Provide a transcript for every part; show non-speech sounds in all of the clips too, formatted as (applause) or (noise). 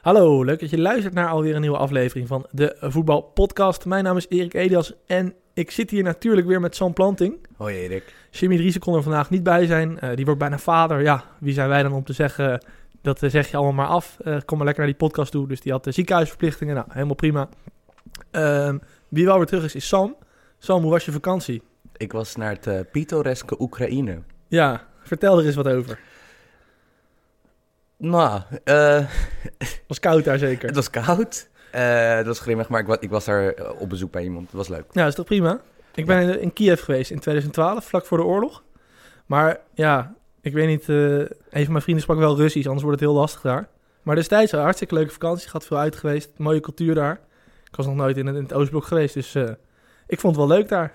Hallo, leuk dat je luistert naar alweer een nieuwe aflevering van de Voetbalpodcast. Mijn naam is Erik Elias en ik zit hier natuurlijk weer met Sam Planting. Hoi Erik. Jimmy Driessen kon er vandaag niet bij zijn. Eh, die wordt bijna vader. Ja, wie zijn wij dan om te zeggen, dat eh, zeg je allemaal maar af. Eh, kom maar lekker naar die podcast toe. Dus die had de ziekenhuisverplichtingen. Nou, helemaal prima. Ehm, wie wel weer terug is, is Sam. Sam, hoe was je vakantie? Ik was naar het eh, pittoreske Oekraïne. Ja, vertel er eens wat over. Nou, eh, Het (laughs) was koud daar zeker. het was koud. Eh, het was grimmig, maar ik was, ik was daar eh, op bezoek bij iemand. Het was leuk. Ja, is toch prima? Ik ben in- in Kiev geweest in 2012, vlak voor de oorlog. Maar ja, ik weet niet, eh, een van mijn vrienden sprak wel Russisch, anders wordt het heel lastig daar. Maar destijds een hartstikke leuke vakantie, gaat veel uit geweest, mooie cultuur daar. Ik was nog nooit in het, in het Oostblok geweest, dus eh, ik vond het wel leuk daar.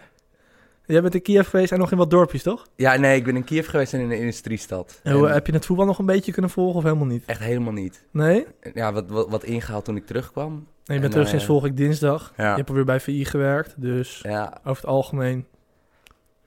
Jij bent in Kiev geweest en nog in wat dorpjes, toch? Ja, nee, ik ben in Kiev geweest en in een industriestad. En hoe, En heb je het voetbal nog een beetje kunnen volgen of helemaal niet? Echt helemaal niet. Nee? Ja, wat, wat, wat ingehaald toen ik terugkwam. Nee, je bent En, terug eh, sinds vorige week dinsdag. Ja. Je hebt alweer bij VI gewerkt, dus Ja, over het algemeen.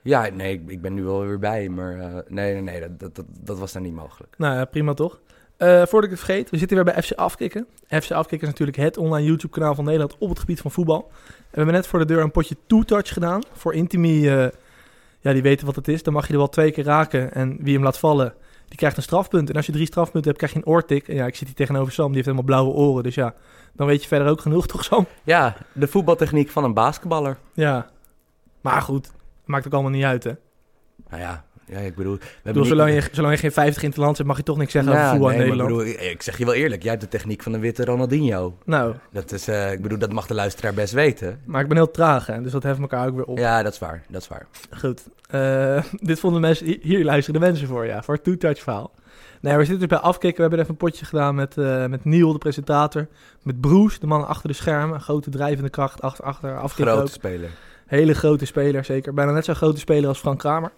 ja nee, ik, ik ben nu wel weer bij, maar eh, nee, nee, nee, dat, dat, dat, dat was daar niet mogelijk. Nou ja, prima toch? Eh, voordat ik het vergeet, we zitten weer bij FC Afkikken. FC Afkikken is natuurlijk het online YouTube kanaal van Nederland op het gebied van voetbal. We hebben net voor de deur een potje two-touch gedaan. Voor Intimi, eh, ja die weten wat het is. Dan mag je er wel twee keer raken en wie hem laat vallen, die krijgt een strafpunt. En als je drie strafpunten hebt, krijg je een oortik. En ja, ik zit hier tegenover Sam, die heeft helemaal blauwe oren. Dus ja, dan weet je verder ook genoeg (laughs) toch Sam? Ja, de voetbaltechniek van een basketballer. Ja, maar goed, maakt ook allemaal niet uit hè. Nou ja, ja ik bedoel... We bedoel, zolang, je, zolang je geen 50 in het land hebt, mag je toch niks zeggen Ja, over voetbal nee, in Nederland. Ik, bedoel, ik, zeg je wel eerlijk, jij hebt de techniek van een witte Ronaldinho. Nou, Dat is, eh, ik bedoel, dat mag de luisteraar best weten. maar ik ben heel traag hè, dus dat heft elkaar ook weer op. Ja, dat is waar, dat is waar. Goed. Eh, (laughs) dit vonden mensen, hier- luisteren de mensen voor, ja, voor het two-touch verhaal. Nee, we zitten dus bij afkicken. We hebben even een potje gedaan met, eh met Neil, de presentator. Met Broes, de man achter de schermen. Een grote drijvende kracht achter, achter afkikken Grote ook. speler. Hele grote speler, zeker. Bijna net zo'n grote speler als Frank Kramer.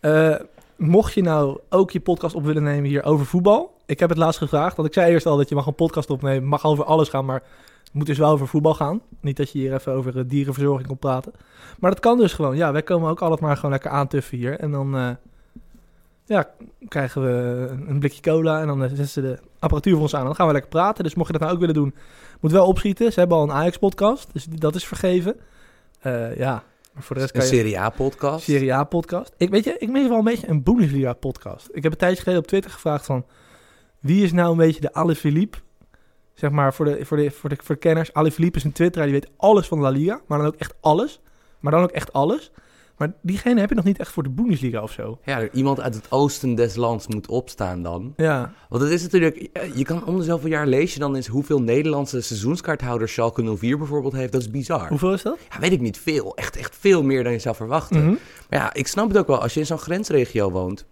Eh, mocht je nou ook je podcast op willen nemen hier over voetbal. Ik heb het laatst gevraagd, want ik zei eerst al dat je mag een podcast opnemen. Mag over alles gaan, maar het moet dus wel over voetbal gaan. Niet dat je hier even over eh, dierenverzorging komt praten. Maar dat kan dus gewoon. Ja, wij komen ook altijd maar gewoon lekker aantuffen hier. En dan eh, ja, krijgen we een blikje cola en dan zetten ze de apparatuur voor ons aan. En dan gaan we lekker praten. Dus mocht je dat nou ook willen doen, moet wel opschieten. Ze hebben al een Ajax-podcast, dus dat is vergeven. Ja, maar voor de rest Een je... Serie A-podcast. Serie A podcast. Ik weet je, ik mis wel een beetje een Bundesliga podcast. Ik heb een tijdje geleden op Twitter gevraagd van wie is nou een beetje de Ale Philippe? Zeg maar voor de, voor de, voor de, voor de kenners. Ale Philippe is een Twitter, die weet alles van La Liga, maar dan ook echt alles. Maar dan ook echt alles. Maar diegene heb je nog niet echt voor de Bundesliga of zo. Ja, iemand uit het oosten des lands moet opstaan dan. Ja, Want het is natuurlijk, je kan om de zoveel jaar lees je dan eens hoeveel Nederlandse seizoenskaarthouders Schalke 04 bijvoorbeeld heeft. Dat is bizar. hoeveel is dat? Ja, weet ik niet, veel. Echt, echt veel meer dan je zou verwachten. Mhm. Maar ja, ik snap het ook wel. Als je in zo'n grensregio woont.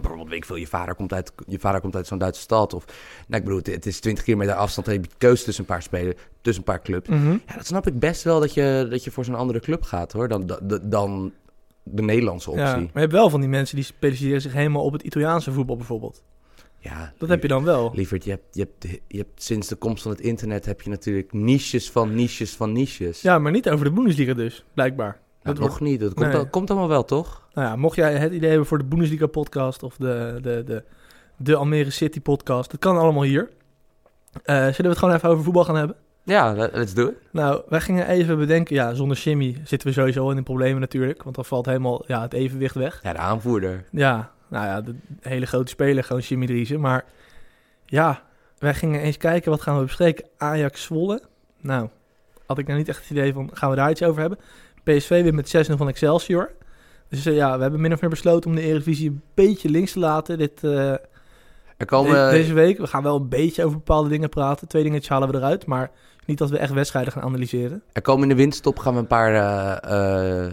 Bijvoorbeeld, weet ik veel, je vader komt uit, je vader komt uit zo'n Duitse stad. Of, nou, ik bedoel, het, is 20 kilometer afstand. Dan heb je keuze tussen een paar spelers, tussen een paar clubs. Mhm. Ja, dat snap ik best wel dat je, dat je voor zo'n andere club gaat, hoor. Dan, dan, dan de Nederlandse optie. Ja, maar je hebt wel van die mensen die specialiseren zich helemaal op het Italiaanse voetbal bijvoorbeeld. Ja, Dat heb je dan wel. Lieverd, je hebt, je, hebt, je hebt sinds de komst van het internet heb je natuurlijk niches van niches van niches. Ja, maar niet over de Bundesliga dus, blijkbaar. Nou, dat nog niet. Dat komt, Nee. al- komt allemaal wel, toch? Nou ja, mocht jij het idee hebben voor de Bundesliga podcast of de, de, de, de Almere City podcast, dat kan allemaal hier. Eh, zullen we het gewoon even over voetbal gaan hebben? Ja, let's do it. Nou, wij gingen even bedenken, ja, zonder Jimmy zitten we sowieso in de problemen natuurlijk, want dan valt helemaal ja, het evenwicht weg. Ja, de aanvoerder. Ja, nou ja, de hele grote speler, gewoon Jimmy Driessen. Maar ja, wij gingen eens kijken, wat gaan we bespreken? Ajax Zwolle. Nou, had ik nou niet echt het idee van, gaan we daar iets over hebben? PSV weer met 6-0 van Excelsior. Dus eh, ja, we hebben min of meer besloten om de Eredivisie een beetje links te laten dit, eh, Er komen, de- deze week. We gaan wel een beetje over bepaalde dingen praten. Twee dingetjes halen we eruit, maar niet dat we echt wedstrijden gaan analyseren. er komen in de winststop gaan we een paar eh,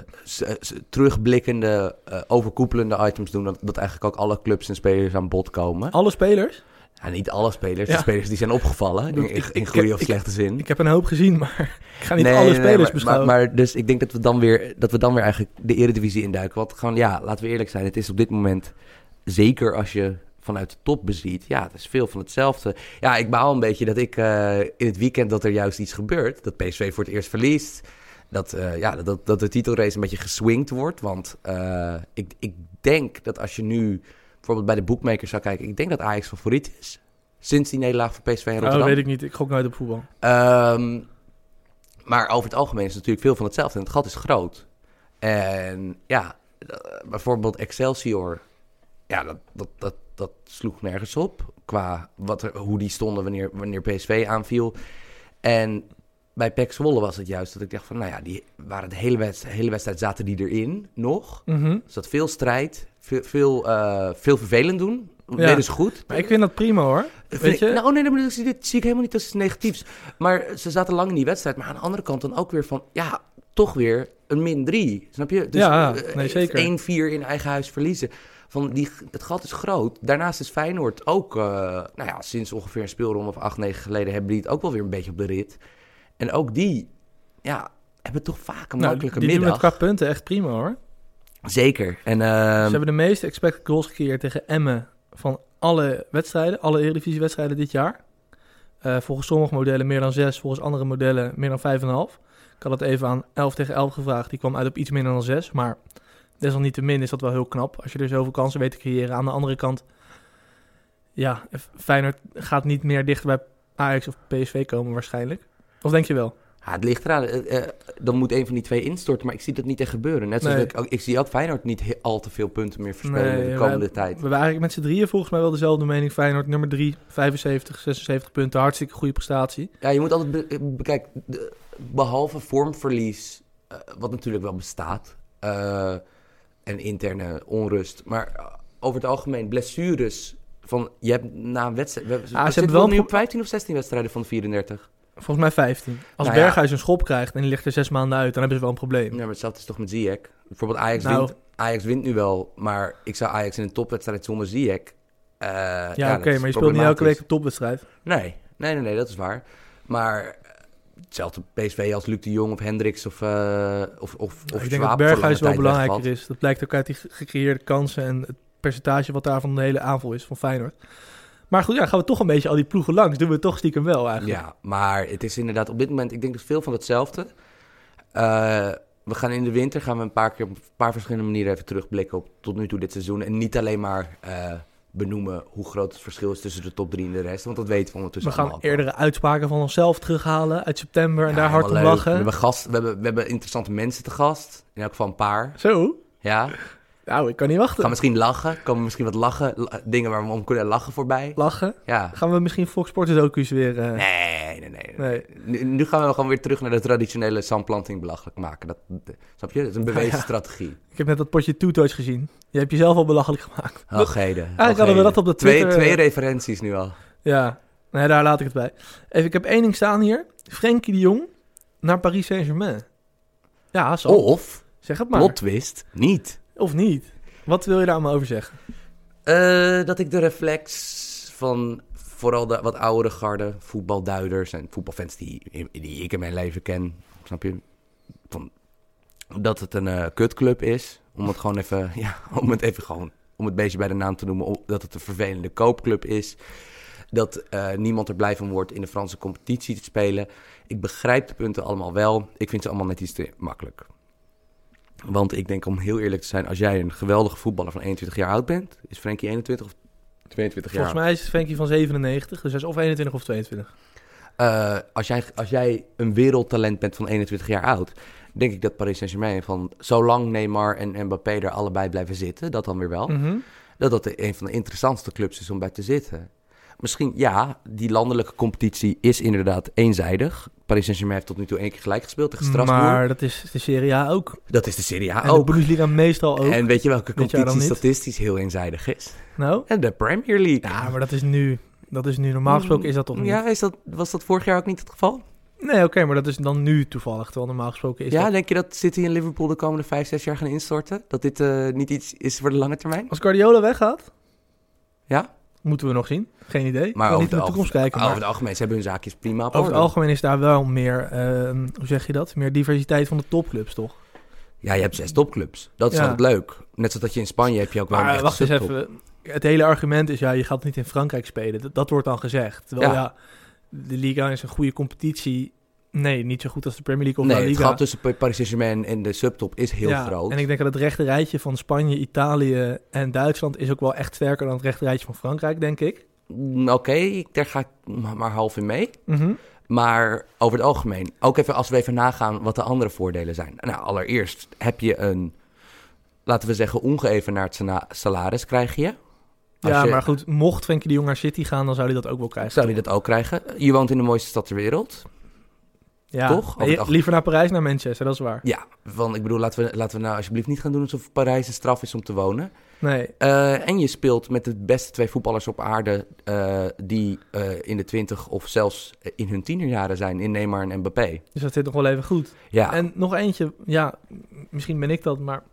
terugblikkende, overkoepelende items doen. Dat, dat eigenlijk ook alle clubs en spelers aan bod komen. Alle spelers. Ja, niet alle spelers. Ja. De spelers die zijn opgevallen. In, ik- in goede ik- of slechte zin. Ik heb een hoop gezien, maar (laughs) ik ga niet Nee, alle nee, spelers maar, beschouwen. Maar, maar dus ik denk dat we dan weer, dat we dan weer eigenlijk de eredivisie induiken. Want gewoon, ja, laten we eerlijk zijn. Het is op dit moment, zeker als je vanuit de top beziet, ja, het is veel van hetzelfde. Ja, ik baal een beetje dat ik eh, in het weekend dat er juist iets gebeurt. Dat PSV voor het eerst verliest. Dat, eh, ja, dat, dat de titelrace een beetje geswingd wordt. Want eh, ik, ik denk dat als je nu bijvoorbeeld bij de bookmakers zou kijken, ik denk dat Ajax favoriet is. Sinds die nederlaag voor PSV in Oh, Rotterdam. weet ik niet. Ik gok nooit op voetbal. Ehm, maar over het algemeen is het natuurlijk veel van hetzelfde. En het gat is groot. En ja, eh, bijvoorbeeld Excelsior. Ja, dat, dat, dat, dat sloeg nergens op. Qua wat er, hoe die stonden wanneer, wanneer PSV aanviel. En bij PEC Zwolle was het juist dat ik dacht van... Nou ja, die waren de hele wedstrijd, hele wedstrijd zaten die erin nog. Mhm. Er zat veel strijd. Veel, veel, eh, veel vervelend doen. Ja. Deden ze goed. Maar ik vind dat prima hoor. Vind Weet ik- je? Nou, nee, nee, dat zie, dit zie ik helemaal niet als negatiefs. Maar ze zaten lang in die wedstrijd. Maar aan de andere kant dan ook weer van... Ja, toch weer een min 3. Snap je? Dus, Ja, eh, nee, zeker. 1-4 in eigen huis verliezen. Van die, het gat is groot. Daarnaast is Feyenoord ook... eh, nou ja, sinds ongeveer een speelronde of 8, 9 geleden... hebben die het ook wel weer een beetje op de rit. En ook die... Ja, hebben toch vaak een Nou, makkelijke die doen middag. het qua punten echt prima hoor. Zeker. En ehm, Ze hebben de meeste expected goals gecreëerd tegen Emmen van alle wedstrijden, alle Eredivisie-wedstrijden dit jaar. Eh, volgens sommige modellen meer dan 6, volgens andere modellen meer dan 5,5. Ik had het even aan 11 tegen 11 gevraagd, die kwam uit op iets minder dan 6. Maar desalniettemin is dat wel heel knap als je er zoveel kansen weet te creëren. Aan de andere kant, ja, Feyenoord gaat niet meer dichter bij Ajax of PSV komen waarschijnlijk. Of denk je wel? Ja, het ligt eraan. Eh, eh, dan moet een van die twee instorten, maar ik zie dat niet echt gebeuren. Net zoals Nee. ik, zie ook Feyenoord niet he- al te veel punten meer verspelen Nee, in de wij- komende tijd. We hebben eigenlijk met z'n drieën volgens mij wel dezelfde mening. Feyenoord nummer 3, 75, 76 punten. Hartstikke goede prestatie. Ja, je moet altijd be- bekijk, de- behalve vormverlies, eh, wat natuurlijk wel bestaat, eh, en interne onrust, maar eh, over het algemeen blessures. Van, je hebt na een wedstrijd. We, we hebben zitten wel nu op 15 of 16 wedstrijden van de 34. Volgens mij 15. Als Nou ja. Berghuis een schop krijgt en die ligt er zes maanden uit, dan hebben ze wel een probleem. Ja, maar hetzelfde is toch met Ziyech. Bijvoorbeeld Ajax, Nou. wint, Ajax wint nu wel, maar ik zou Ajax in een topwedstrijd zonder Ziyech. eh, ja, oké, maar je speelt niet elke week een topwedstrijd. Nee, nee, nee, nee, dat is waar. Maar eh, hetzelfde PSV als Luc de Jong of Hendricks of, eh of, of, of ik denk dat Berghuis wel belangrijker wegvalt. is. Dat blijkt ook uit die ge- gecreëerde kansen en het percentage wat daar van de hele aanval is van Feyenoord. Maar goed, ja, gaan we toch een beetje al die ploegen langs. Doen we het toch stiekem wel eigenlijk. Ja, maar het is inderdaad op dit moment, ik denk dat veel van hetzelfde. Eh, we gaan in de winter gaan we een paar keer op een paar verschillende manieren even terugblikken op tot nu toe dit seizoen. En niet alleen maar eh, benoemen hoe groot het verschil is tussen de top 3 en de rest. Want dat weten we we ondertussen gaan allemaal. ook wel. eerdere uitspraken van onszelf terughalen uit september en Ja, daar hard om lachen. We hebben, gast, we, hebben, we hebben interessante mensen te gast. In elk geval een paar. Zo? Ja. Nou, ik kan niet wachten. Gaan misschien lachen. Komen misschien wat lachen. la- dingen waar we om kunnen lachen voorbij. Lachen. Ja. Gaan we misschien Fox Sports docu's weer... eh, Nee, nee, nee. Nee. Nu, nu gaan we gewoon weer terug naar de traditionele zandplanting belachelijk maken. Dat, snap je? Dat is een bewezen (laughs) Ja. strategie. Ik heb net dat potje toetoys gezien. Je hebt jezelf al belachelijk gemaakt. (laughs) Algheden. Eigenlijk hadden we dat op de Twee, Twitter... twee referenties nu al. Ja, nee, daar laat ik het bij. Even, ik heb één ding staan hier. Frenkie de Jong naar Paris Saint-Germain. Ja, zo. Of, zeg het maar. plot twist, niet. Of niet. Wat wil je daar maar over zeggen? Eh, dat ik de reflex van vooral de wat oudere garde, voetbalduiders en voetbalfans die, die ik in mijn leven ken, snap je? Van, dat het een eh, kutclub is. Om het gewoon even, (laughs) ja, om het even gewoon, om het beestje bij de naam te noemen, dat het een vervelende koopclub is. Dat eh, niemand er blij van wordt in de Franse competitie te spelen. Ik begrijp de punten allemaal wel. Ik vind ze allemaal net iets te makkelijk. Want ik denk om heel eerlijk te zijn, als jij een geweldige voetballer van 21 jaar oud bent, is Frenkie 21 of 22 jaar Volgens mij is Frenkie van 97, dus hij is of 21 of 22. Eh, als, jij, als jij een wereldtalent bent van 21 jaar oud, denk ik dat Paris Saint-Germain van zolang Neymar en Mbappé er allebei blijven zitten, dat dan weer wel, Mhm. dat dat een van de interessantste clubs is om bij te zitten. Misschien, ja, die landelijke competitie is inderdaad eenzijdig. Paris Saint-Germain heeft tot nu toe één keer gelijk gespeeld tegen Strasbourg. Maar dat is de Serie A ook. Dat is de Serie A en de ook. Bundesliga meestal ook. En weet je welke competitie statistisch heel eenzijdig is? Nou? En de Premier League. Ja, maar dat is nu... Dat is nu normaal gesproken is dat toch niet? Ja, is dat, was dat vorig jaar ook niet het geval? Nee, oké, maar dat is dan nu toevallig. Terwijl normaal gesproken is ja, dat... denk je dat City en Liverpool de komende vijf, zes jaar gaan instorten? Dat dit eh, niet iets is voor de lange termijn? Als Guardiola weggaat, Ja? Moeten we nog zien. Geen idee. Maar over, niet de, de toekomst kijken. over Maar het algemeen, ze hebben hun zaakjes prima op over het algemeen is daar wel meer, ehm, hoe zeg je dat? Meer diversiteit van de topclubs, toch? Ja, je hebt zes topclubs. Dat is Ja. altijd leuk. Net zoals dat je in Spanje heb je ook wel een Maar echte wacht eens even. Het hele argument is, ja, je gaat niet in Frankrijk spelen. Dat, dat wordt dan gezegd. Terwijl, Ja. ja. de Liga is een goede competitie. Nee, niet zo goed als de Premier League of Nee, La het Liga. gat tussen Paris Saint-Germain en de subtop is heel Ja, groot. En ik denk dat het rechte rijtje van Spanje, Italië en Duitsland is ook wel echt sterker dan het rechte rijtje van Frankrijk, denk ik. mm, oké, daar ga ik maar half in mee. Mhm. Maar over het algemeen, ook even als we even nagaan wat de andere voordelen zijn. Nou, allereerst heb je een, laten we zeggen, ongeëvenaard sala- salaris krijg je. Als Ja, je- maar goed, mocht Frenkie de Jong naar City gaan, dan zou hij dat ook wel krijgen. Zou je dat ook krijgen? Je woont in de mooiste stad ter wereld. Ja, toch? Liever naar Parijs, naar Manchester, dat is waar. Ja, van, ik bedoel, laten we, laten we nou alsjeblieft niet gaan doen alsof Parijs een straf is om te wonen. Nee, Eh, en je speelt met de beste twee voetballers op aarde eh, die eh, in de twintig of zelfs in hun tienerjaren zijn, in Neymar en Mbappé. dus dat zit nog wel even goed. Ja, En nog eentje, ja, misschien ben ik dat, maar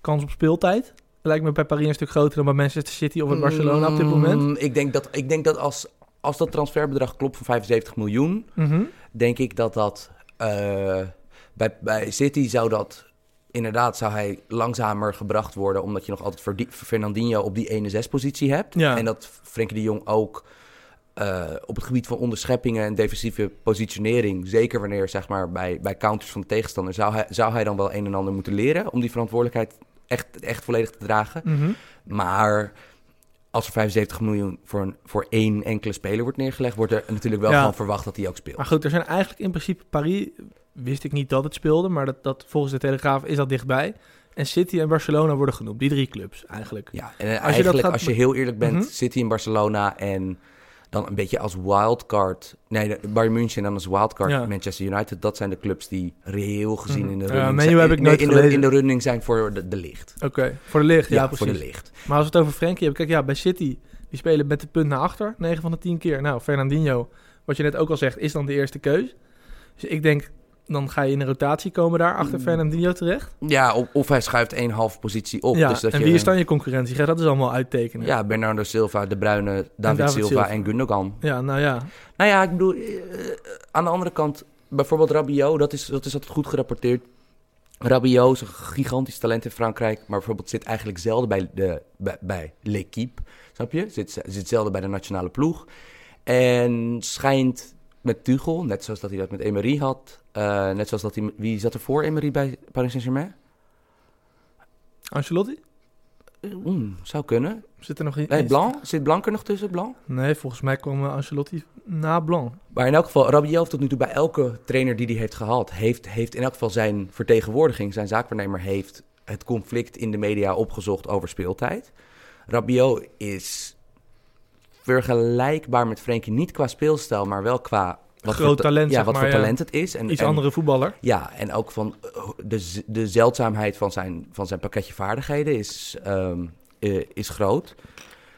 kans op speeltijd lijkt me bij Paris een stuk groter dan bij Manchester City of bij Barcelona op dit moment. Mm, Ik denk dat, ik denk dat als, als dat transferbedrag klopt van 75 miljoen, Mhm. Denk ik dat dat eh, bij, bij City zou dat inderdaad zou hij langzamer gebracht worden, omdat je nog altijd Verdi- Fernandinho op die 1-6-positie hebt. Ja. En dat Frenkie de Jong ook eh, op het gebied van onderscheppingen en defensieve positionering, zeker wanneer zeg maar bij, bij counters van de tegenstander, zou hij, zou hij dan wel een en ander moeten leren om die verantwoordelijkheid echt, echt volledig te dragen. Mhm. Maar als er 75 miljoen voor, een, voor één enkele speler wordt neergelegd, wordt er natuurlijk wel Ja. gewoon verwacht dat hij ook speelt. Maar goed, er zijn eigenlijk in principe Paris, wist ik niet dat het speelde, maar dat, dat volgens de Telegraaf is dat dichtbij. En City en Barcelona worden genoemd, die drie clubs eigenlijk. Ja, en dat eigenlijk gaat als je heel eerlijk bent, Mhm. City in Barcelona en dan een beetje als wildcard, nee, Bayern München en dan als wildcard Ja. Manchester United, dat zijn de clubs die reëel gezien Mhm. in de Ja, running Menu zijn. heb ik in- in, de, in de running zijn voor de, de licht. Oké, voor de licht, ja, Ja, precies. voor de licht. Maar als we het over Frenkie hebben, kijk, ja, bij City, die spelen met de punt naar achter, 9 van de 10 keer. Nou, Fernandinho, wat je net ook al zegt, is dan de eerste keus. Dus ik denk, dan ga je in een rotatie komen daar achter Mm. Fernandinho terecht. Ja, of, of hij schuift één half positie op. ja, dus dat en je, wie is dan je concurrentie? Ga dat is allemaal uittekenen. Ja, Bernardo Silva, De Bruyne, David, David Silva, Silva. en Gundogan. Ja, nou ja. Nou ja, ik bedoel, eh, aan de andere kant, bijvoorbeeld Rabiot, dat is, dat is altijd goed gerapporteerd. Rabiot is een gigantisch talent in Frankrijk, maar bijvoorbeeld zit eigenlijk zelden bij, de, bij, bij l'équipe, snap je? Zit, zit zelden bij de nationale ploeg. En schijnt met Tuchel, net zoals dat hij dat met Emery had, eh, net zoals dat hij, wie zat er voor Emery bij Paris Saint-Germain? Ancelotti? Eh, mm, zou kunnen. Zit er nog in? Nee, Blanc, zit Blanc er nog tussen, Blanc? Nee, volgens mij kwam eh, Ancelotti na Blanc. Maar in elk geval, Rabiot heeft tot nu toe bij elke trainer die hij heeft gehad, heeft, heeft in elk geval zijn vertegenwoordiging, zijn zaakwaarnemer, heeft het conflict in de media opgezocht over speeltijd. Rabiot is vergelijkbaar met Frenkie, niet qua speelstijl, maar wel qua wat Groot voor ta- talent, ja, wat maar, voor ja. talent het is. En, Iets en- andere voetballer. Ja, en ook van eh, de, de zeldzaamheid van zijn, van zijn pakketje vaardigheden is, ehm, eh, is groot.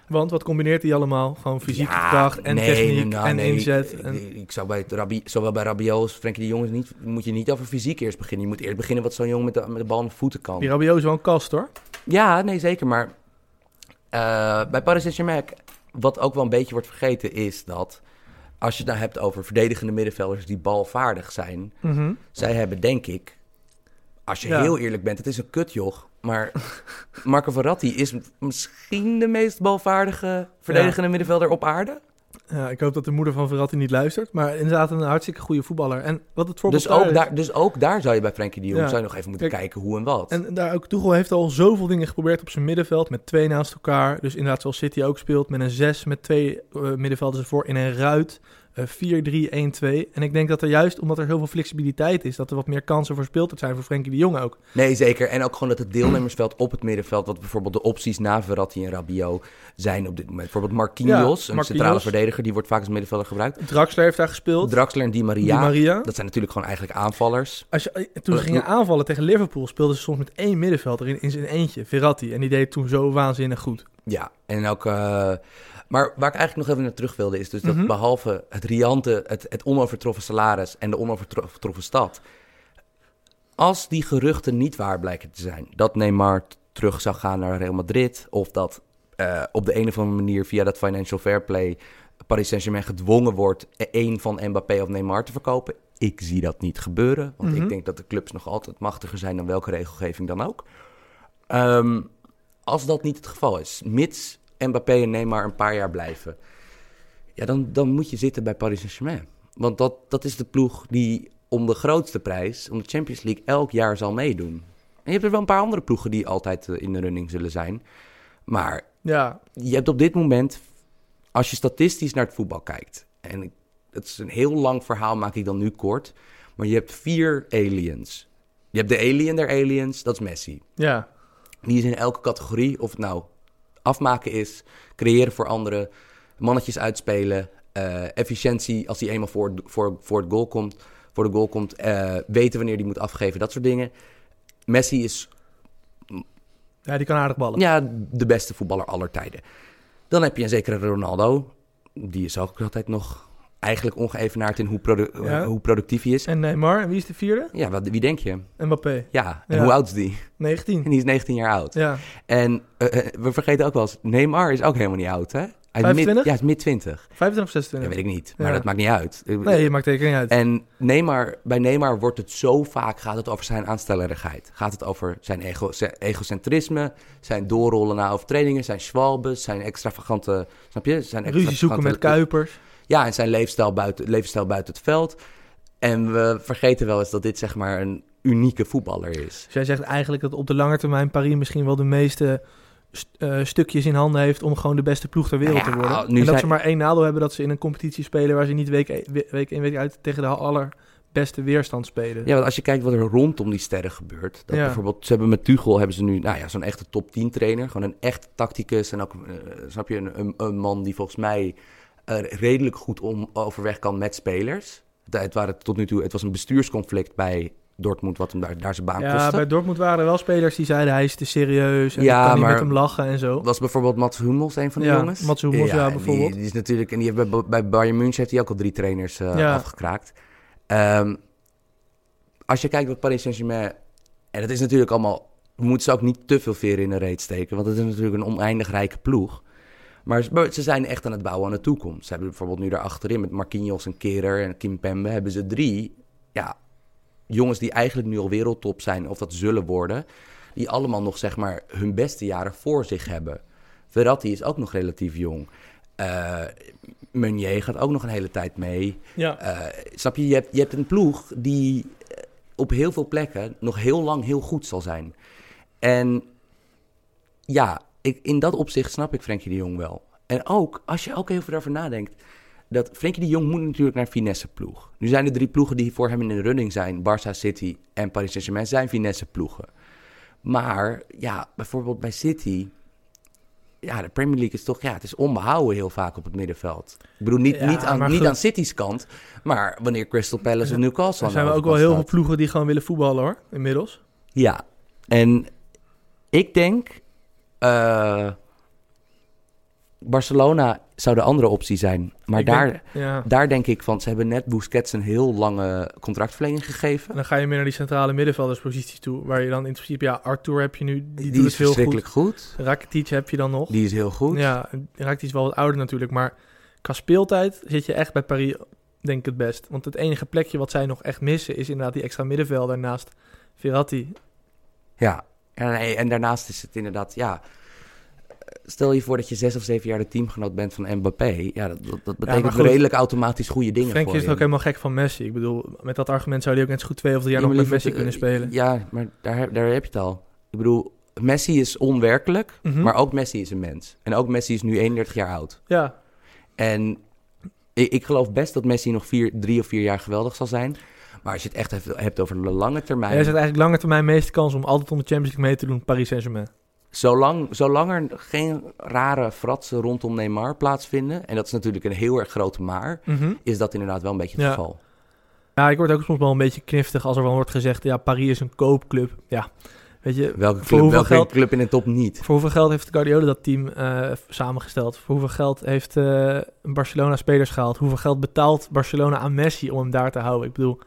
Want wat combineert hij allemaal? Gewoon fysieke Ja, kracht en nee, techniek nou, en nee. inzet. Ik, En, ik zou bij Rabi, zowel bij Rabiot als Frenkie de Jong niet, moet je niet over fysiek eerst beginnen. Je moet eerst beginnen wat zo'n jongen met de, met de bal aan de voeten kan. die Rabiot is wel een kast hoor. Ja, nee, zeker. Maar eh, bij Paris Saint-Germain, wat ook wel een beetje wordt vergeten, is dat als je het nou hebt over verdedigende middenvelders die balvaardig zijn, Mhm. zij hebben denk ik, als je Ja. heel eerlijk bent, het is een kutjoch, maar Marco Verratti is misschien de meest balvaardige verdedigende middenvelder op aarde. Ja, ik hoop dat de moeder van Verratti niet luistert. Maar inderdaad een hartstikke goede voetballer. En wat het voorbeeld Dus ook, daar, dus ook daar zou je bij Frenkie de Jong Ja. zou je nog even moeten Kijk, kijken hoe en wat. En daar ook Tuchel heeft al zoveel dingen geprobeerd op zijn middenveld. Met twee naast elkaar. Dus inderdaad zoals City ook speelt. Met een 6 met twee eh, middenvelders ervoor in een ruit. Eh 4-3-1-2. En ik denk dat er juist omdat er heel veel flexibiliteit is. Dat er wat meer kansen voor speeltijd zijn voor Frenkie de Jong ook. Nee, zeker. En ook gewoon dat het deelnemersveld op het middenveld, wat bijvoorbeeld de opties na Verratti en Rabiot zijn op dit moment. Bijvoorbeeld Marquinhos, Ja, een centrale verdediger, die wordt vaak als middenvelder gebruikt. Draxler heeft daar gespeeld. Draxler en Di Maria, Di Maria. dat zijn natuurlijk gewoon eigenlijk aanvallers. Als je, eh, toen ze gingen aanvallen tegen Liverpool speelden ze soms met één middenvelder in, in zijn eentje. Verratti. En die deed toen zo waanzinnig goed. Ja, en ook... eh, maar waar ik eigenlijk nog even naar terug wilde, is dus dat Mhm. behalve het riante, het, het onovertroffen salaris en de onovertroffen stad, als die geruchten niet waar blijken te zijn, dat Neymar terug zou gaan naar Real Madrid, of dat eh, op de een of andere manier via dat financial fair play Paris Saint-Germain gedwongen wordt e- één van Mbappé of Neymar te verkopen, ik zie dat niet gebeuren, want Mhm. ik denk dat de clubs nog altijd machtiger zijn dan welke regelgeving dan ook. Ehm, als dat niet het geval is, mits Mbappé en Neymar een paar jaar blijven, ja, dan, dan moet je zitten bij Paris Saint-Germain. Want dat, dat is de ploeg die om de grootste prijs, om de Champions League, elk jaar zal meedoen. En je hebt er wel een paar andere ploegen die altijd eh, in de running zullen zijn. Maar Ja, je hebt op dit moment als je statistisch naar het voetbal kijkt, en het is een heel lang verhaal, maak ik dan nu kort, maar je hebt vier aliens. Je hebt de alien der aliens, dat is Messi. Ja, Die is in elke categorie, of het nou afmaken is, creëren voor anderen, mannetjes uitspelen, eh, efficiëntie als hij eenmaal voor, voor, voor, het goal komt, voor de goal komt, eh, weten wanneer hij moet afgeven, dat soort dingen. Messi is ja die kan aardig ballen. ja, de beste voetballer aller tijden. Dan heb je een zekere Ronaldo. Die is ook altijd nog eigenlijk ongeëvenaard in hoe, produ- Ja. hoe productief hij is. En Neymar, en wie is de vierde? Ja, wat, wie denk je? Mbappé, Ja, en Ja. hoe oud is die? 19. En die is 19 jaar oud. Ja, En eh, eh, we vergeten ook wel eens, Neymar is ook helemaal niet oud, hè? Hij is mid, 25? ja, hij is mid 20. 25 of Ja, 26? weet ik niet, maar Ja. dat maakt niet uit. Nee, je maakt tekening uit. En Neymar, bij Neymar wordt het zo vaak, gaat het over zijn aanstellerigheid. Gaat het over zijn, ego, zijn egocentrisme, zijn doorrollen naar overtredingen, zijn schwalbes, zijn extravagante, snap je? Zijn Ruzie zoeken extravagante- met Kuipers. Ja, en zijn levensstijl buiten, levensstijl buiten het veld. En we vergeten wel eens dat dit zeg maar een unieke voetballer is. Dus jij zegt eigenlijk dat op de lange termijn Paris misschien wel de meeste st- eh, stukjes in handen heeft om gewoon de beste ploeg ter wereld Nou ja, te worden. nu en dat ze maar één nadeel hebben dat ze in een competitie spelen waar ze niet week, we- week in week uit tegen de allerbeste weerstand spelen. Ja, want als je kijkt wat er rondom die sterren gebeurt. Dat Ja. bijvoorbeeld, ze hebben met Tuchel hebben ze nu nou ja, zo'n echte top 10 trainer. Gewoon een echt tacticus. En ook, eh, snap je, een, een, een man die volgens mij redelijk goed om, overweg kan met spelers. Het, waren tot nu toe, het was een bestuursconflict bij Dortmund, wat hem daar, daar zijn baan Ja, kostte. bij Dortmund waren er wel spelers die zeiden hij is te serieus en Ja, ik kan niet maar- met hem lachen en zo. Was bijvoorbeeld Mats Hummels een van de Ja, jongens? Mats Hummels, ja, bijvoorbeeld. Die, die is natuurlijk, en die heeft bij, bij Bayern München heeft hij ook al drie trainers eh, Ja. afgekraakt. Ehm, als je kijkt wat Paris Saint-Germain... En dat is natuurlijk allemaal... We moeten ze ook niet te veel veren in de reet steken. Want het is natuurlijk een oneindig rijke ploeg. Maar ze- zijn echt aan het bouwen aan de toekomst. Ze hebben bijvoorbeeld nu daar achterin met Marquinhos en Kehrer en Kim Pembe... hebben ze drie ja, jongens die eigenlijk nu al wereldtop zijn... of dat zullen worden... die allemaal nog zeg maar hun beste jaren voor zich hebben. Verratti is ook nog relatief jong. Eh Meunier gaat ook nog een hele tijd mee. Ja. Eh, snap je, je hebt, je hebt een ploeg die eh, op heel veel plekken nog heel lang heel goed zal zijn. En ja, ik, in dat opzicht snap ik Frenkie de Jong wel. En ook, als je ook even daarover nadenkt, dat Frenkie de Jong moet natuurlijk naar finesse ploeg. Nu zijn de drie ploegen die voor hem in de running zijn, Barça, City en Paris Saint-Germain, zijn finesse ploegen. Maar ja, bijvoorbeeld bij City, ja, de Premier League is toch, ja, het is onbehouden heel vaak op het middenveld. Ik bedoel, niet, Ja, niet, aan, niet aan City's kant, maar wanneer Crystal Palace of Newcastle Er zijn we ook wel heel veel ploegen die gewoon willen voetballen hoor, inmiddels. Ja, en ik denk, eh, Barcelona zou de andere optie zijn. Maar Ik daar, denk- ja. daar denk ik van, ze hebben net Busquets een heel lange contractverlenging gegeven. En dan ga je meer naar die centrale middenveldersposities toe, waar je dan in principe, ja, Arthur heb je nu, die, Die, doet is het heel goed. verschrikkelijk goed. Rakitic heb je dan nog. Die is heel goed. Ja, Rakitic is wel wat ouder natuurlijk, maar qua speeltijd zit je echt bij Paris, denk ik het best. Want het enige plekje wat zij nog echt missen is inderdaad die extra middenvelder naast Verratti. Ja, en, nee, en daarnaast is het inderdaad, ja... Stel je voor dat je zes of zeven jaar de teamgenoot bent van Mbappé. Ja, dat, dat, betekent redelijk automatisch goede dingen Frenkie is je. ook helemaal gek van Messi. Ik bedoel, met dat argument zou hij ook net zo goed twee of drie jaar Ja, nog met Messi kunnen eh, spelen. Ja, maar daar, heb- daar heb je het al. Ik bedoel, Messi is onwerkelijk, Mhm. maar ook Messi is een mens. En ook Messi is nu 31 jaar oud. Ja, En ik, ik geloof best dat Messi nog vier, drie of vier jaar geweldig zal zijn. Maar als je het echt hebt, over de lange termijn... hij zet eigenlijk lange termijn meeste kans om altijd om de Champions League mee te doen, Paris Saint-Germain. Zolang, zolang er geen rare fratsen rondom Neymar plaatsvinden... en dat is natuurlijk een heel erg grote maar... Mhm. is dat inderdaad wel een beetje het Ja. geval. Ja, ik word ook soms wel een beetje kniftig als er wel wordt gezegd, ja, Paris is een koopclub. Ja, weet je, Welke club, welke geld- club in de top niet? Voor hoeveel geld heeft Guardiola dat team eh, samengesteld? Voor hoeveel geld heeft eh, Barcelona spelers gehaald? Hoeveel geld betaalt Barcelona aan Messi om hem daar te houden? Ik bedoel,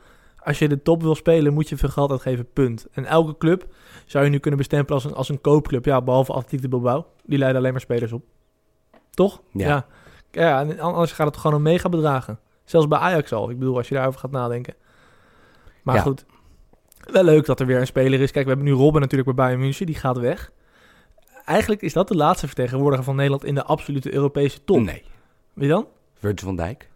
als je de top wil spelen, moet je veel geld uitgeven, punt. En elke club zou je nu kunnen bestempelen als een, als een koopclub. Ja, behalve Atletiek de Bilbao. Die leiden alleen maar spelers op. Toch? Ja. Ja, ja en anders gaat het gewoon om mega bedragen. Zelfs bij Ajax al. Ik bedoel, als je daarover gaat nadenken. Maar Ja. goed, wel leuk dat er weer een speler is. Kijk, we hebben nu Robben natuurlijk bij Bayern München. Die gaat weg. Eigenlijk is dat de laatste vertegenwoordiger van Nederland in de absolute Europese top. Nee. Wie dan? Virgil van Dijk.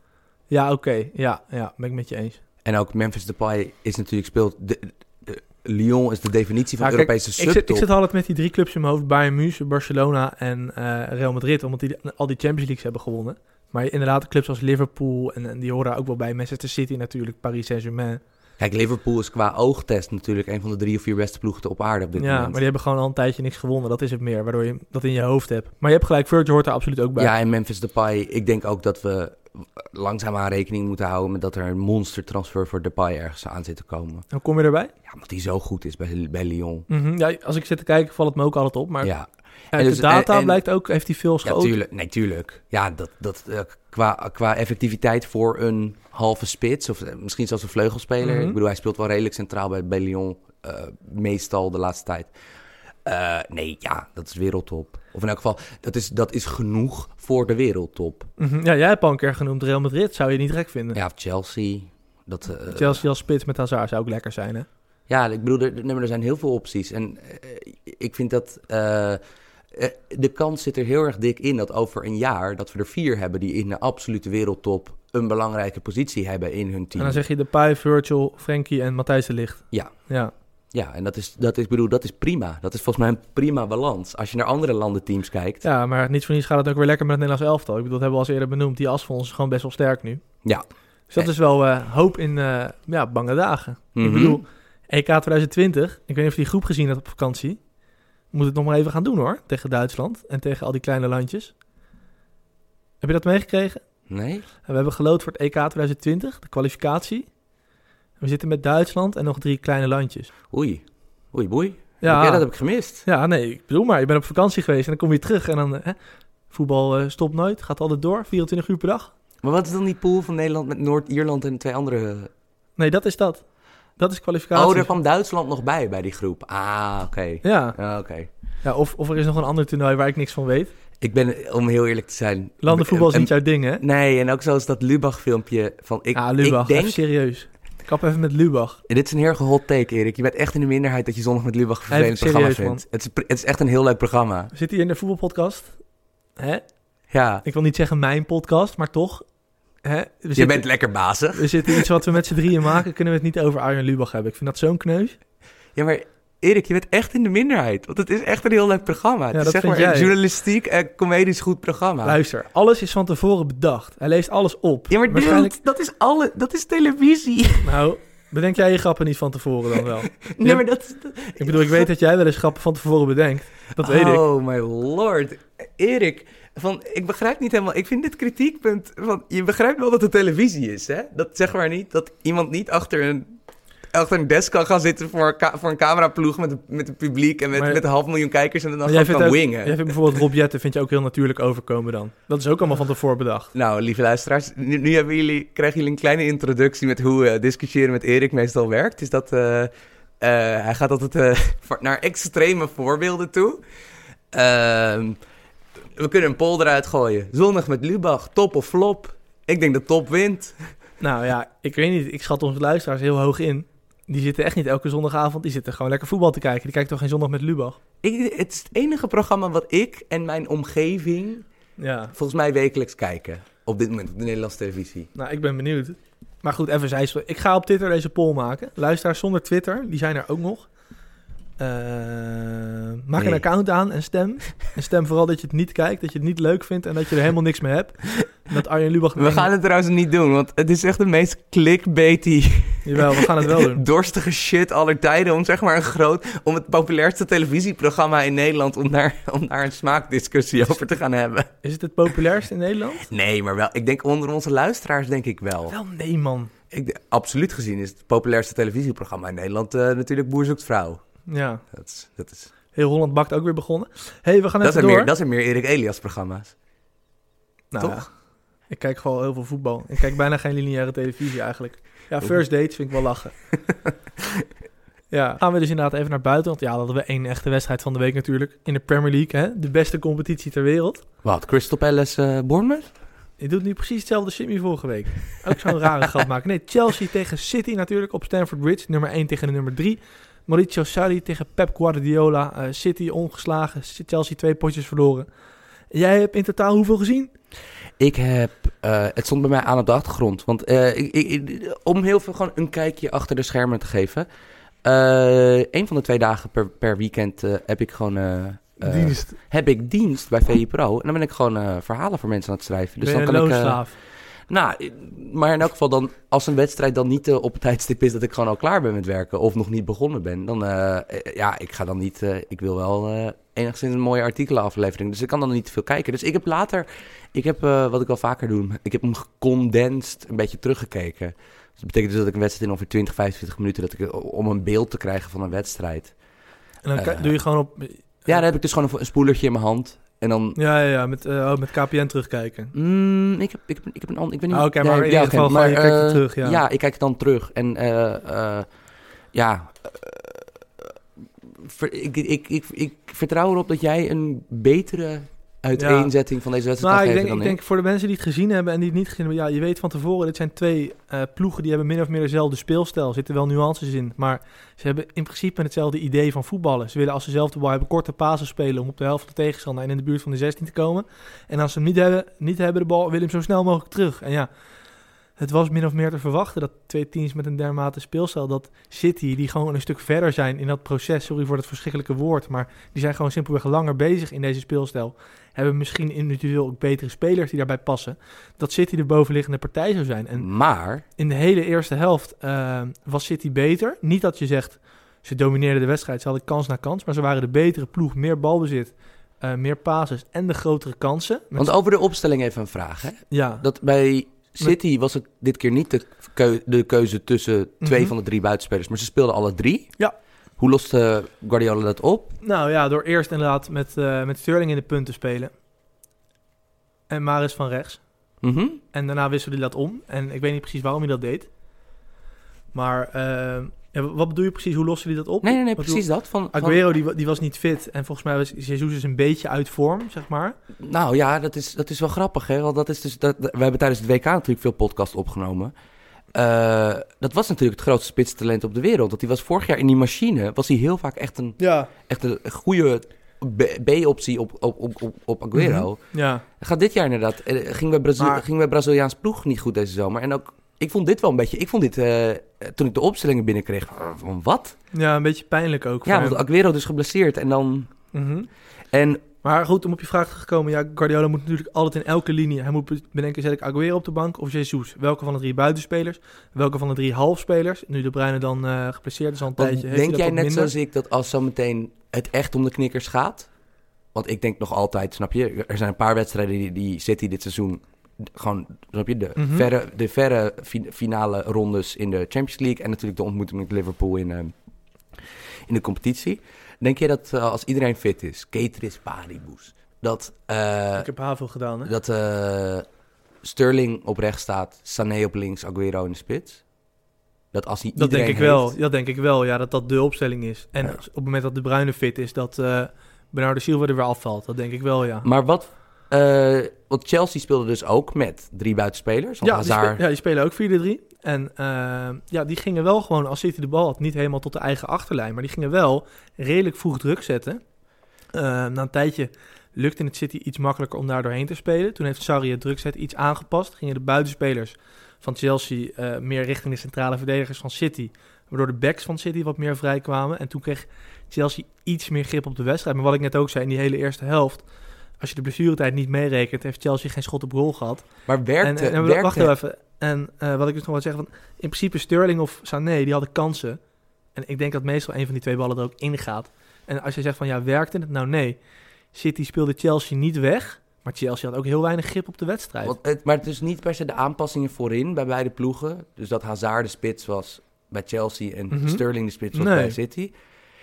Ja, oké. Ja, ja, ben ik met je eens. En ook Memphis Depay is natuurlijk speelt de, de- Lyon is de definitie van Ja, kijk, Europese Ik zit, subtop. ik zit altijd met die drie clubs in mijn hoofd. Bayern München, Barcelona en eh, Real Madrid. Omdat die al die Champions Leagues hebben gewonnen. Maar inderdaad, clubs als Liverpool en, en die horen daar ook wel bij. Manchester City natuurlijk, Paris Saint-Germain. Kijk, Liverpool is qua oogtest natuurlijk een van de drie of vier beste ploegen op aarde op dit Ja, moment. maar die hebben gewoon al een tijdje niks gewonnen. Dat is het meer, waardoor je dat in je hoofd hebt. Maar je hebt gelijk, Virgil hoort er absoluut ook bij. Ja, en Memphis Depay. Ik denk ook dat we langzaamaan rekening moeten houden met dat er een monstertransfer voor Depay ergens aan zit te komen. Hoe kom je erbij? Ja, omdat hij zo goed is bij, bij Lyon. Mhm, ja, als ik zit te kijken, valt het me ook altijd op. Maar ja, uit En dus- de data en- en- blijkt ook, heeft hij veel ja schoten. tuurlijk. Nee, tuurlijk. Ja, dat, dat, eh, qua, qua effectiviteit voor een halve spits, of eh, misschien zelfs een vleugelspeler. Mhm. Ik bedoel, hij speelt wel redelijk centraal bij, bij Lyon, eh, meestal de laatste tijd. Nee, ja, dat is wereldtop. Of in elk geval, dat is, dat is genoeg voor de wereldtop. Mhm, ja, jij hebt al een keer genoemd Real Madrid. Zou je niet gek vinden? Ja, of Chelsea. Dat, Chelsea als spits met Hazard zou ook lekker zijn, hè? Ja, ik bedoel, er, er zijn heel veel opties. En ik vind dat de kans zit er heel erg dik in dat over een jaar dat we er vier hebben die in de absolute wereldtop een belangrijke positie hebben in hun En team. dan zeg je Depay, Virgil, Frenkie en Matthijs de Ligt. Ja. Ja. Ja, en dat is, dat is, bedoel, dat is prima. Dat is volgens mij een prima balans. Als je naar andere landen teams kijkt. ja, maar niet voor niets gaat het ook weer lekker met het Nederlands elftal. Ik bedoel, dat hebben we al eerder benoemd. Die as van ons is gewoon best wel sterk nu. Ja. Dus dat is wel eh, hoop in eh, ja, bange dagen. Ik Mhm. bedoel, EK 2020, ik weet niet of je die groep gezien hebt op vakantie. Moet het nog maar even gaan doen hoor, tegen Duitsland en tegen al die kleine landjes. Heb je dat meegekregen? Nee? En we hebben gelood voor het EK 2020, de kwalificatie. We zitten met Duitsland en nog drie kleine landjes. Oei. Oei, boei. Ja, dat heb ik gemist. ja nee, ik bedoel maar, je bent op vakantie geweest en dan kom je terug en dan... hè, voetbal eh, stopt nooit, gaat altijd door, 24 uur per dag. Maar wat is dan die pool van Nederland met Noord-Ierland en twee andere... Nee, dat is dat. Dat is kwalificatie. Oh, daar kwam Duitsland nog bij, bij die groep. Ah, oké. Ja, Ah, oké. ja of, of er is nog een ander toernooi waar ik niks van weet. Ik ben, om heel eerlijk te zijn... Landenvoetbal is niet jouw ding, hè? Nee, en ook zoals dat Lubach-filmpje van... Ik, ja, Lubach, ik denk... even serieus. Kap even met Lubach. Dit is een heel hot take, Erik. Je bent echt in de minderheid dat je zondag met Lubach een vervelend programma vindt. Het is, het is echt een heel leuk programma. Zitten hier in de voetbalpodcast. Hè? Ja, Ik wil niet zeggen mijn podcast, maar toch. Hè? Je zitten, bent lekker bazig. we zitten iets wat we met z'n drieën maken, kunnen we het niet over Arjen Lubach hebben. Ik vind dat zo'n kneus. Ja, maar Erik, je bent echt in de minderheid. Want het is echt een heel leuk programma. Het Ja, is zeg vind maar een jij. journalistiek en comedisch goed programma. Luister, alles is van tevoren bedacht. Hij leest alles op. Ja, maar Waarschijnlijk, dat is alle... Dat is televisie. (laughs) nou, bedenk jij je grappen niet van tevoren dan wel? (laughs) Nee, maar dat... Ik bedoel, ik weet dat jij wel eens grappen van tevoren bedenkt. Dat weet ik. Oh, my lord. Erik, van, ik begrijp niet helemaal... Ik vind dit kritiekpunt... Van, je begrijpt wel dat het televisie is, hè? Dat zeg maar niet... Dat iemand niet achter een... Achter een desk kan gaan zitten voor, voor een cameraploeg met, met een publiek en met, Maar- met een half miljoen kijkers en dan Maar gewoon jij kan ook, wingen. jij vindt bijvoorbeeld Rob Jetten vind je ook heel natuurlijk overkomen dan. Dat is ook allemaal van tevoren bedacht. Nou, lieve luisteraars, nu, nu hebben jullie, krijgen jullie een kleine introductie met hoe eh, discussiëren met Erik meestal werkt. Is dat eh, eh, hij gaat altijd (laughs) naar extreme voorbeelden toe. Ehm, we kunnen een poll eruit gooien. Zondag met Lubach, top of flop? Ik denk dat top wint. Nou ja, ik weet niet. Ik schat onze luisteraars heel hoog in. Die zitten echt niet elke zondagavond. Die zitten gewoon lekker voetbal te kijken. Die kijken toch geen zondag met Lubach? Ik, het is het enige programma wat ik en mijn omgeving Ja, volgens mij wekelijks kijken. Op dit moment op de Nederlandse televisie. nou ik ben benieuwd. Maar goed, even zij. Ik ga op Twitter deze poll maken. Luisteraars zonder Twitter, die zijn er ook nog. Eh, maak een account aan en stem. En stem vooral dat je het niet kijkt, dat je het niet leuk vindt en dat je er helemaal niks mee hebt. En dat Arjen Lubach... We gaan het trouwens niet doen, want het is echt de meest clickbaity Jawel, we gaan het wel doen. (laughs) dorstige shit aller tijden om zeg maar een groot, om het populairste televisieprogramma in Nederland om daar, om daar een smaakdiscussie over te gaan hebben. Is het het populairst in Nederland? Nee, maar wel, ik denk onder onze luisteraars denk ik wel. Wel nee, man. Ik, absoluut gezien is het populairste televisieprogramma in Nederland eh, natuurlijk Boer zoekt vrouw. Ja, Dat is, dat is, heel Holland Bakt ook weer begonnen. hey, we gaan dat even door. meer, dat zijn meer Erik Elias programma's. Nou, toch? ja. Ik kijk gewoon heel veel voetbal. Ik kijk bijna geen lineaire televisie eigenlijk. Ja, first dates vind ik wel lachen. (laughs) ja, gaan we dus inderdaad even naar buiten. Want ja, dat hadden we één echte wedstrijd van de week natuurlijk. In de Premier League, hè? de beste competitie ter wereld. Wat, Crystal Palace eh Bournemouth? Je doet nu precies hetzelfde shit wie vorige week. Ook zo'n rare (laughs) gat maken. Nee, Chelsea tegen City natuurlijk op Stamford Bridge. Nummer 1 tegen de nummer 3. Mauricio Sarri tegen Pep Guardiola. Eh, City ongeslagen. Chelsea twee potjes verloren. Jij hebt in totaal hoeveel gezien? Ik heb, eh, het stond bij mij aan op de achtergrond. Want eh, ik, ik- om heel veel gewoon een kijkje achter de schermen te geven. Eh een van de twee dagen per, per weekend eh, heb ik gewoon... eh, eh, Dienst. heb ik dienst bij VI Pro. En dan ben ik gewoon eh, verhalen voor mensen aan het schrijven. Dus ben je dan een kan ik... nou, eh, maar in elk geval dan... Als een wedstrijd dan niet eh, op het tijdstip is dat ik gewoon al klaar ben met werken... of nog niet begonnen ben, dan... eh, ja, ik ga dan niet... ik wil wel eh, enigszins een mooie artikelenaflevering. Dus ik kan dan niet te veel kijken. Dus ik heb later... Ik heb, wat ik wel vaker doe... Ik heb hem gecondensed een beetje teruggekeken. Dus dat betekent dus dat ik een wedstrijd in ongeveer 20, 25 minuten... Dat ik, om een beeld te krijgen van een wedstrijd... En dan doe je gewoon op... Ja, dan heb ik dus gewoon een, een spoelertje in mijn hand. En dan Ja, ja, ja met, eh, oh, met KPN terugkijken. Mm, ik, heb, ik, heb, ik heb een ander. Ik weet niet. Ah, oké, maar in ieder oké, geval gewoon, je kijkt het terug, ja. Ja, ik kijk het dan terug. En eh, eh, ja. eh, ver- ik, ik, ik, ik vertrouw erop dat jij een betere uiteenzetting van deze wedstrijd Nou, ik denk, ik denk voor de mensen die het gezien hebben en die het niet gezien hebben, ja, je weet van tevoren, dit zijn twee eh, ploegen die hebben min of meer dezelfde speelstijl. Er zitten wel nuances in, maar ze hebben in principe hetzelfde idee van voetballen. Ze willen als ze zelf de bal hebben korte pasen spelen om op de helft van de tegenstander en in de buurt van de 16 te komen. En als ze hem niet hebben, niet hebben de bal, willen hem zo snel mogelijk terug. En ja, het was min of meer te verwachten dat twee teams met een dermate speelstijl, dat City, die gewoon een stuk verder zijn in dat proces, sorry voor het verschrikkelijke woord, maar die zijn gewoon simpelweg langer bezig in deze speelstijl hebben misschien individueel ook betere spelers die daarbij passen. Dat City de bovenliggende partij zou zijn. En Maar, in de hele eerste helft eh, was City beter. Niet dat je zegt, ze domineerden de wedstrijd, ze hadden kans na kans. Maar ze waren de betere ploeg, meer balbezit, eh, meer passes en de grotere kansen. Met- want over de opstelling even een vraag. Hè? ja, Dat bij City was het dit keer niet de keuze tussen twee Mhm. van de drie buitenspelers, maar ze speelden alle drie. Ja. Hoe loste Guardiola dat op? nou ja, door eerst inderdaad met, eh, met Sterling in de punt te spelen. En Maris van rechts. Mhm. En daarna wisselde hij dat om. En ik weet niet precies waarom hij dat deed. Maar eh, ja, wat bedoel je precies? Hoe loste hij dat op? Nee, nee, precies dat. Van, van- Aguero die, die was niet fit. En volgens mij was Jesus dus een beetje uit vorm, zeg maar. Nou ja, dat is, dat is wel grappig, hè? Want dat is dus, dat, we hebben tijdens het WK natuurlijk veel podcast opgenomen. Eh, dat was natuurlijk het grootste spitstalent op de wereld. Want die was vorig jaar in die machine, was hij heel vaak echt een, Ja. echt een goede B-optie op, op, op, op, Aguero. Ja. Gaat dit jaar inderdaad, eh, ging bij, Brazil, Maar- ging bij Braziliaans ploeg niet goed deze zomer. En ook, ik vond dit wel een beetje, ik vond dit, eh, toen ik de opstellingen binnenkreeg, van wat? ja, een beetje pijnlijk ook. Ja, want. Aguero dus geblesseerd en dan... Mhm. En Maar goed, om op je vraag te komen. Ja, Guardiola moet natuurlijk altijd in elke linie... Hij moet bedenken, zet ik Aguero op de bank of Jesus? Welke van de drie buitenspelers? Welke van de drie halfspelers? Nu de Bruyne dan eh geblesseerd is al een Want tijdje. denk jij net minder. zoals ik dat als zometeen het echt om de knikkers gaat? Want ik denk nog altijd, snap je, er zijn een paar wedstrijden die, die City dit seizoen gewoon, snap je, de, Mhm. verre, de verre fi- finale rondes in de Champions League en natuurlijk de ontmoeting met Liverpool in, eh, in de competitie. Denk je dat eh, als iedereen fit is, Cateris Paribus, dat, eh, Ik heb Havel gedaan, hè? dat eh, Sterling op rechts staat, Sané op links, Aguero in de spits? Dat als hij Dat denk ik wel. Dat denk ik wel, ja, dat dat de opstelling is. En Ja. op het moment dat de Bruyne fit is, dat eh Bernardo Silva er weer afvalt. Dat denk ik wel, ja. Maar wat... want Chelsea speelde dus ook met drie buitenspelers. Ja die, Hazard... spe- ja, die spelen ook 4-3. En eh, ja, die gingen wel gewoon, als City de bal had, niet helemaal tot de eigen achterlijn. Maar die gingen wel redelijk vroeg druk zetten. Eh, na een tijdje lukte het City iets makkelijker om daar doorheen te spelen. Toen heeft Sarri het drukzet iets aangepast. Gingen de buitenspelers van Chelsea eh, meer richting de centrale verdedigers van City. Waardoor de backs van City wat meer vrij kwamen. En toen kreeg Chelsea iets meer grip op de wedstrijd. Maar wat ik net ook zei, in die hele eerste helft... Als je de blessuretijd niet meerekent, heeft Chelsea geen schot op goal gehad. Maar werkte... En, en, en werkte... wacht even. En eh, wat ik dus nog wil zeggen, van, in principe Sterling of Sané, die hadden kansen. En ik denk dat meestal een van die twee ballen er ook in gaat. En als je zegt van ja, werkte het? Nou nee. City speelde Chelsea niet weg, maar Chelsea had ook heel weinig grip op de wedstrijd. Want het, maar het is niet per se de aanpassingen voorin bij beide ploegen. Dus dat Hazard de spits was bij Chelsea en Mhm. Sterling de spits was Nee. bij City.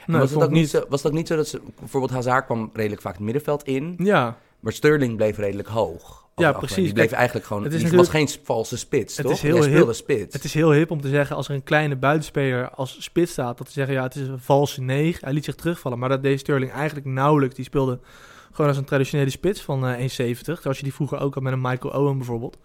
Nee, was, het ook niet zo, was het ook niet zo dat ze... Bijvoorbeeld Hazard kwam redelijk vaak het middenveld in. Ja, Maar Sterling bleef redelijk hoog. Ja, precies. Die bleef Kijk, eigenlijk gewoon... het is was geen valse spits, Het toch? is heel speelde hip. spits. het is heel hip om te zeggen als er een kleine buitenspeler als spits staat, dat te zeggen ja, het is een valse negen. Hij liet zich terugvallen, maar dat deed Sterling eigenlijk nauwelijks. Die speelde gewoon als een traditionele spits van eh 1,70. Zoals je die vroeger ook had met een Michael Owen bijvoorbeeld.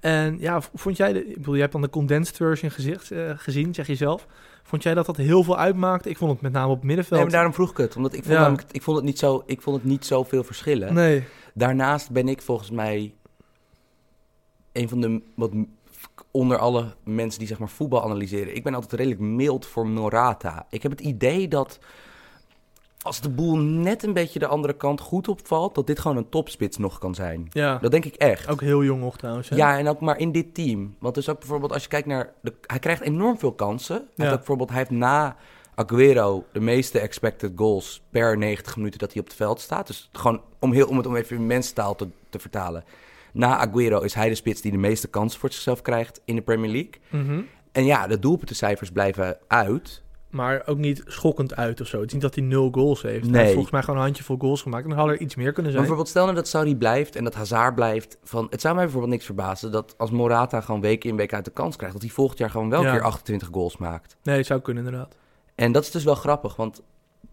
En ja, vond jij, de, ik bedoel, je hebt dan de condensed version gezicht, eh, gezien, zeg je zelf. Vond jij dat dat heel veel uitmaakte? Ik vond het met name op middenveld. Nee, maar daarom vroeg ik het. Omdat ik vond, Ja. namelijk- ik vond, het, niet zo, ik vond het niet zoveel verschillen. Nee. Daarnaast ben ik volgens mij een van de wat onder alle mensen die zeg maar voetbal analyseren. Ik ben altijd redelijk mild voor Morata. Ik heb het idee dat als de boel net een beetje de andere kant goed opvalt, dat dit gewoon een topspits nog kan zijn. Ja, Dat denk ik echt. ook heel jong nog trouwens. hè? Ja, en ook maar in dit team. Want dus ook bijvoorbeeld als je kijkt naar... De, hij krijgt enorm veel kansen. Hij, Ja. bijvoorbeeld, hij heeft na Aguero de meeste expected goals per 90 minuten dat hij op het veld staat. Dus gewoon om, heel, om het om even in mensentaal te, te vertalen. Na Aguero is hij de spits die de meeste kansen voor zichzelf krijgt in de Premier League. Mhm. En ja, de doelpuntencijfers blijven uit. Maar ook niet schokkend uit of zo. Het is niet dat hij nul goals heeft. Hij Nee. heeft volgens mij gewoon een handjevol goals gemaakt. En dan had er iets meer kunnen Maar zijn. bijvoorbeeld stel nou dat Saudi blijft en dat Hazard blijft. Van, het zou mij bijvoorbeeld niks verbazen dat als Morata gewoon week in week uit de kans krijgt... dat hij volgend jaar gewoon wel Ja. keer 28 goals maakt. Nee, het zou kunnen inderdaad. En dat is dus wel grappig, want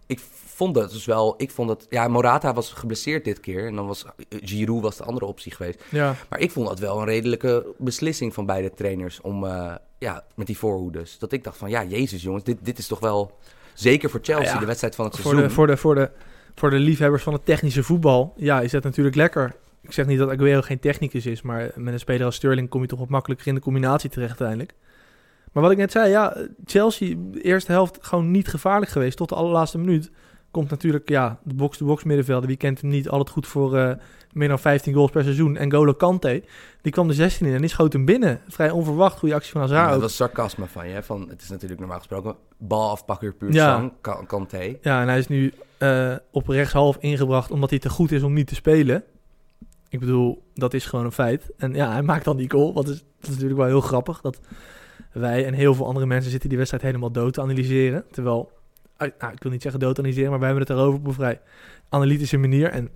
ik vond het dus wel... Ik vond het... Ja, Morata was geblesseerd dit keer en dan was eh, Giroud was de andere optie geweest. Ja, Maar ik vond dat wel een redelijke beslissing van beide trainers om... eh, ja, met die voorhoeders. Dat ik dacht van, ja, jezus jongens, dit, dit is toch wel... Zeker voor Chelsea, ja. de wedstrijd van het voor seizoen. de, voor, de, voor, de, voor de liefhebbers van het technische voetbal. Ja, is dat natuurlijk lekker. Ik zeg niet dat Aguero geen technicus is. Maar met een speler als Sterling kom je toch wat makkelijker in de combinatie terecht uiteindelijk. Maar wat ik net zei, ja, Chelsea, de eerste helft gewoon niet gevaarlijk geweest. Tot de allerlaatste minuut. Komt natuurlijk, ja, de box-to-box middenvelder. Wie kent hem niet? Altijd goed voor eh, meer dan 15 goals per seizoen. En Golo Kante, die kwam de 16 in en die schoot hem binnen. Vrij onverwacht, goede actie van Hazard Ja, dat was sarcasme van je. Van, het is natuurlijk normaal gesproken balafpakker puur Ja. zang, Ka- Kanté. Ja, en hij is nu eh, op rechtshalf ingebracht omdat hij te goed is om niet te spelen. Ik bedoel, dat is gewoon een feit. En ja, hij maakt dan die goal. Wat is, dat is natuurlijk wel heel grappig. Dat wij en heel veel andere mensen zitten die wedstrijd helemaal dood te analyseren. Terwijl, nou, ik wil niet zeggen dood analyseren, maar wij hebben het erover op een vrij analytische manier. En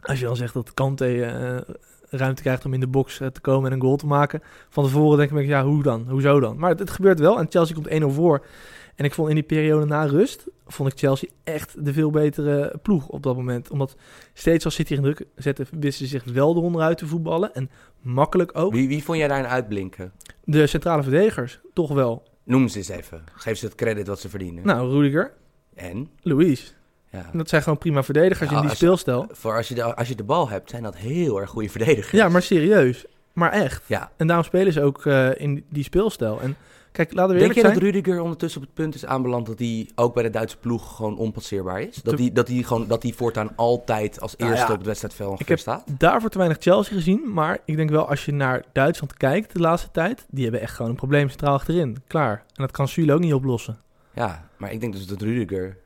als je dan zegt dat Kante eh, ruimte krijgt om in de box eh, te komen en een goal te maken. Van tevoren denk ik, ja, hoe dan? Hoezo dan? Maar het, gebeurt wel en Chelsea komt 1-0 voor. En ik vond in die periode na rust, vond ik Chelsea echt de veel betere ploeg op dat moment. Omdat steeds als City in druk zette, wisten ze zich wel eronder uit te voetballen. En makkelijk ook. Wie, wie vond jij daarin uitblinken? De centrale verdedigers, toch wel. Noem ze eens even. Geef ze het credit wat ze verdienen. Nou, Rudiger, En? Luis. Ja. Dat zijn gewoon prima verdedigers Ja, in die speelstijl. Voor als je, de, als je de bal hebt, zijn dat heel erg goede verdedigers. Ja, maar serieus. Maar echt. Ja. En daarom spelen ze ook eh, in die speelstijl. En kijk, laten we Denk je zijn. dat Rudiger ondertussen op het punt is aanbeland dat hij ook bij de Duitse ploeg gewoon onpasseerbaar is? Dat Te- hij dat hij gewoon dat hij voortaan altijd als Nou eerste ja, op het wedstrijdveld ik ongeveer heb- staat? Daarvoor te weinig Chelsea gezien. Maar ik denk wel, als je naar Duitsland kijkt de laatste tijd... die hebben echt gewoon een probleem centraal achterin. Klaar. En dat kan Süle ook niet oplossen. Ja, maar ik denk dus dat Rudiger...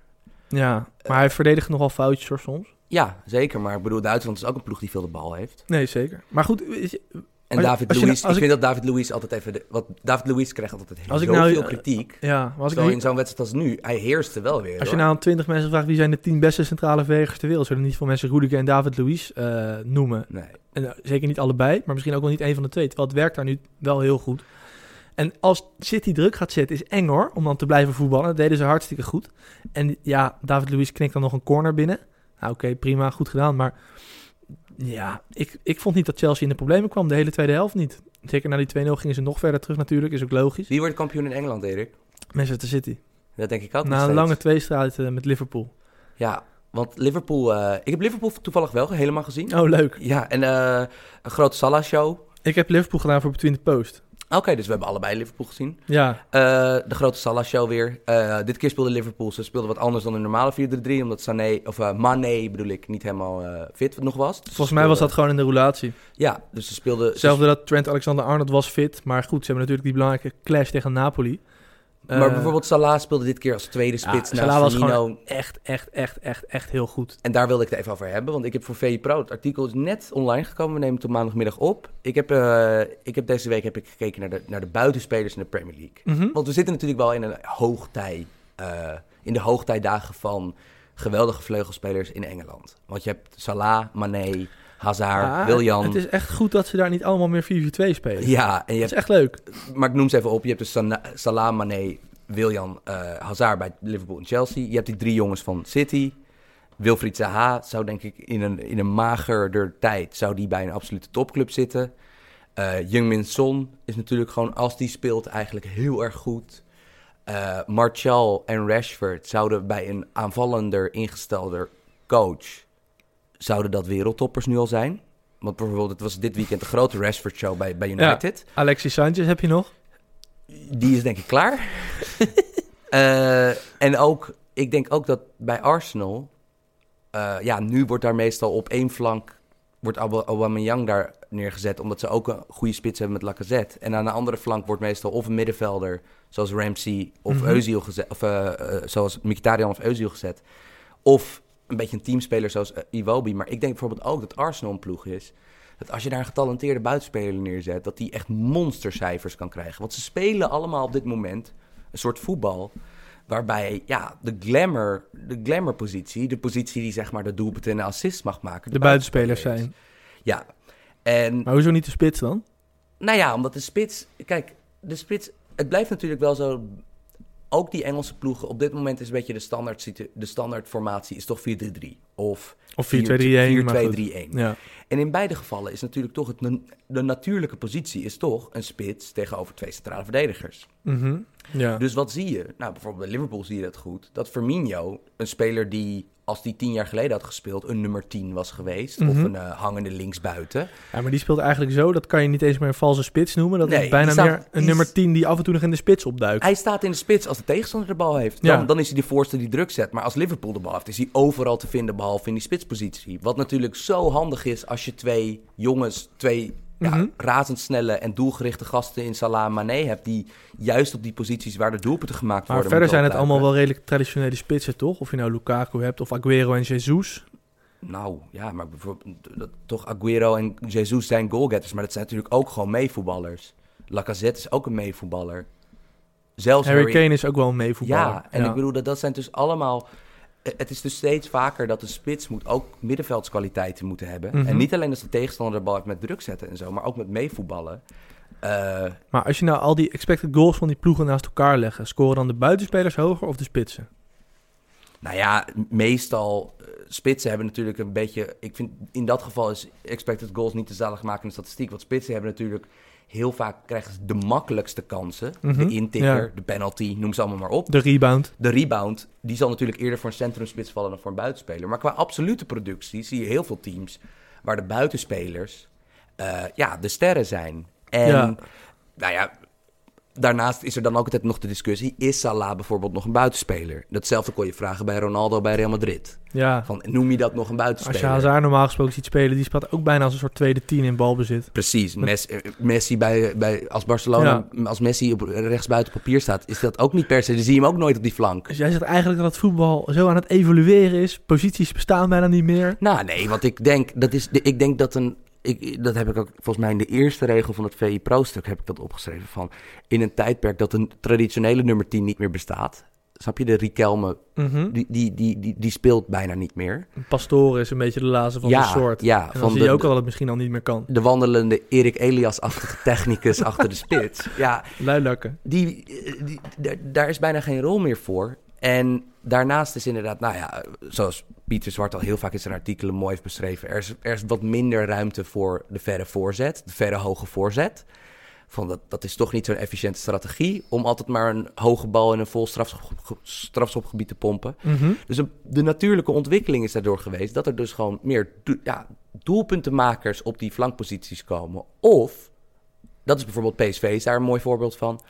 Ja, maar hij verdedigt nogal foutjes hoor, soms. Ja, zeker. Maar ik bedoel, Duitsland is ook een ploeg die veel de bal heeft. Nee, zeker. Maar goed, is- En Als David Luiz, als ik ik- vind dat David Luiz altijd even... De, wat David Luiz krijgt altijd heel Als ik nou, eh, kritiek. ja, als ik in zo'n wedstrijd als nu, hij heerste wel weer. Als je nou aan 20 mensen vraagt wie zijn de 10 beste centrale verdedigers ter wereld, zullen niet veel mensen Rudiger en David Luiz eh, noemen. Nee. En, eh, zeker niet allebei, maar misschien ook wel niet één van de twee. Terwijl het werkt daar nu wel heel goed. En als City druk gaat zetten, is eng hoor, om dan te blijven voetballen. Dat deden ze hartstikke goed. En ja, David Luiz knikt dan nog een corner binnen. Nou oké, prima, goed gedaan. Maar ja, ik, ik vond niet dat Chelsea in de problemen kwam. De hele tweede helft niet. Zeker na die 2-0 gingen ze nog verder terug natuurlijk, is ook logisch. Wie wordt kampioen in Engeland, Erik? Manchester City. Dat denk ik ook Na een lange tweestrijd eh, met Liverpool. Ja, want Liverpool... eh, ik heb Liverpool toevallig wel helemaal gezien. Oh, leuk. Ja, en eh, een grote Salah-show. Ik heb Liverpool gedaan voor Between the Post. Oké, dus we hebben allebei Liverpool gezien. Ja, Eh, de grote Salah-show weer. Eh, dit keer speelde Liverpool. Ze speelden wat anders dan de normale 4-3-3. Omdat Sané, of eh Mané bedoel ik, niet helemaal fit nog was. Dus volgens mij was dat gewoon in de roulatie. Ja, dus ze speelden... ze Hetzelfde dat Trent Alexander-Arnold was fit. Maar goed, ze hebben natuurlijk die belangrijke clash tegen Napoli. Maar Eh, bijvoorbeeld Salah speelde dit keer als tweede ja, spits Salah naast was gewoon echt, echt, echt, echt, echt heel goed. En daar wilde ik het even over hebben, want ik heb voor VE Pro, het artikel is net online gekomen, we nemen het op maandagmiddag op. Ik heb, eh, ik heb deze week heb ik gekeken naar de, naar de buitenspelers in de Premier League. Mhm. Want we zitten natuurlijk wel in een hoogtij, eh, in de hoogtijdagen van geweldige vleugelspelers in Engeland. Want je hebt Salah, Mané, Hazard, Ah, Willian. Het is echt goed dat ze daar niet allemaal meer 4-4-2 spelen. Ja, en je Dat is echt leuk. maar ik noem ze even op. Je hebt dus Sana- Salah, Mané, Willian, eh, Hazard bij Liverpool en Chelsea. Je hebt die drie jongens van City. Wilfried Zaha zou denk ik in een, in een magerder tijd zou die bij een absolute topclub zitten. Eh Jungmin Son is natuurlijk gewoon, als die speelt, eigenlijk heel erg goed. Eh Martial en Rashford zouden bij een aanvallender ingestelder coach... zouden dat wereldtoppers nu al zijn. Want bijvoorbeeld, het was dit weekend de grote Rashford Show bij, bij United. Alexis Sanchez heb je nog? Die is denk ik klaar. (laughs) Eh, en ook, ik denk ook dat bij Arsenal... eh, ja, nu wordt daar meestal op één flank... wordt Aub- Aubameyang daar neergezet... omdat ze ook een goede spits hebben met Lacazette. En aan de andere flank wordt meestal of een middenvelder... zoals Ramsey of Mhm. Özil gezet... of eh, zoals Mkhitaryan of Özil gezet. Of een beetje een teamspeler zoals eh, Iwobi. Maar ik denk bijvoorbeeld ook dat Arsenal een ploeg is... dat als je daar een getalenteerde buitenspeler neerzet... dat die echt monstercijfers kan krijgen. Want ze spelen allemaal op dit moment een soort voetbal... waarbij ja, de glamour, de glamour positie... de positie die zeg maar de doelpunten en de assists mag maken... De buitenspelers buitenspeler is. zijn. Ja, en Maar hoezo niet de spits dan? nou ja, omdat de spits... Kijk, de spits... Het blijft natuurlijk wel zo... Ook die Engelse ploegen, op dit moment is een beetje de standaard, de standaard formatie is toch 4-3-3. Of Of 4-2-3-1. 4-2-3-1. maar goed. Ja. En in beide gevallen is natuurlijk toch het, de natuurlijke positie is toch een spits tegenover twee centrale verdedigers. Mhm. ja. Dus wat zie je? Nou, bijvoorbeeld bij Liverpool zie je dat goed. Dat Firmino, een speler die, als die tien jaar geleden had gespeeld, een nummer 10 was geweest. Of Mhm. een eh, hangende linksbuiten. ja, maar die speelt eigenlijk zo, dat kan je niet eens meer een valse spits noemen. Dat Nee, is bijna staat- meer een is- nummer 10 die af en toe nog in de spits opduikt. Hij staat in de spits als de tegenstander de bal heeft. Dan, Ja. dan is hij de voorste die druk zet. Maar als Liverpool de bal heeft, is hij overal te vinden, behalve in die spitspositie. Wat natuurlijk zo handig is als je twee jongens, twee ja, Mhm. razendsnelle en doelgerichte gasten in Salah en Mane hebt... die juist op die posities waar de doelpunten gemaakt maar worden... verder zijn het allemaal wel redelijk traditionele spitsen, toch? Of je nou Lukaku hebt of Aguero en Jesus. Nou, ja, maar bijvoorbeeld toch Aguero en Jesus zijn goalgetters... maar dat zijn natuurlijk ook gewoon meevoetballers. Lacazette is ook een meevoetballer. Zelfs Harry Kane is ook wel een meevoetballer. Ja, en ik bedoel, dat, dat zijn dus allemaal... eh, Het is dus steeds vaker dat een spits moet ook middenveldskwaliteiten moeten hebben. Mhm. En niet alleen als de tegenstander de bal heeft met druk zetten en zo, maar ook met meevoetballen. Eh, Maar als je nou al die expected goals van die ploegen naast elkaar leggen, scoren dan de buitenspelers hoger of de spitsen? nou ja, meestal eh, spitsen hebben natuurlijk een beetje... Ik vind in dat geval is expected goals niet de zaligmakende statistiek. Want spitsen hebben natuurlijk heel vaak krijgen ze de makkelijkste kansen. Mhm, De intikker, ja. de penalty, noem ze allemaal maar op. De rebound. De rebound, die zal natuurlijk eerder voor een centrumspits vallen dan voor een buitenspeler. Maar qua absolute productie zie je heel veel teams waar de buitenspelers eh, ja, de sterren zijn. En Ja. nou ja, daarnaast is er dan ook altijd nog de discussie: is Salah bijvoorbeeld nog een buitenspeler? Datzelfde kon je vragen bij Ronaldo bij Real Madrid. Ja. Van, noem je dat nog een Als buitenspeler? je Hazard normaal gesproken ziet spelen, die speelt ook bijna als een soort tweede tien in balbezit. Precies. Eh, Messi bij, bij, als Barcelona, als Messi op rechtsbuiten papier staat, is dat ook niet per se. Dan zie je hem ook nooit op die flank. Dus jij zegt eigenlijk dat het voetbal zo aan het evolueren is. Posities bestaan bijna niet meer. Nou, nee, want ik denk dat is. Ik denk dat een. Ik, dat heb ik ook volgens mij in de eerste regel van het VI Pro-stuk heb ik dat opgeschreven. Van in een tijdperk dat een traditionele nummer 10 niet meer bestaat. Snap je, de Riquelme, Mhm. die, die, die, die, die speelt bijna niet meer. Pastoor is een beetje de laatste van ja, de soort. ja, en dan zie je ook al dat het misschien al niet meer kan. de wandelende Erik Elias-achtige (laughs) technicus achter de spits. Ja, Luilakken. die, die, daar- daar is bijna geen rol meer voor. En daarnaast is inderdaad, nou ja, zoals Pieter Zwart al heel vaak in zijn artikelen mooi heeft beschreven, er is, er is wat minder ruimte voor de verre voorzet, de verre hoge voorzet. Van dat, dat is toch niet zo'n efficiënte strategie om altijd maar een hoge bal in een vol strafschop, strafschopgebied te pompen. Mhm. Dus de natuurlijke ontwikkeling is daardoor geweest dat er dus gewoon meer do- ja, doelpuntenmakers op die flankposities komen. Of, dat is bijvoorbeeld PSV is daar een mooi voorbeeld van.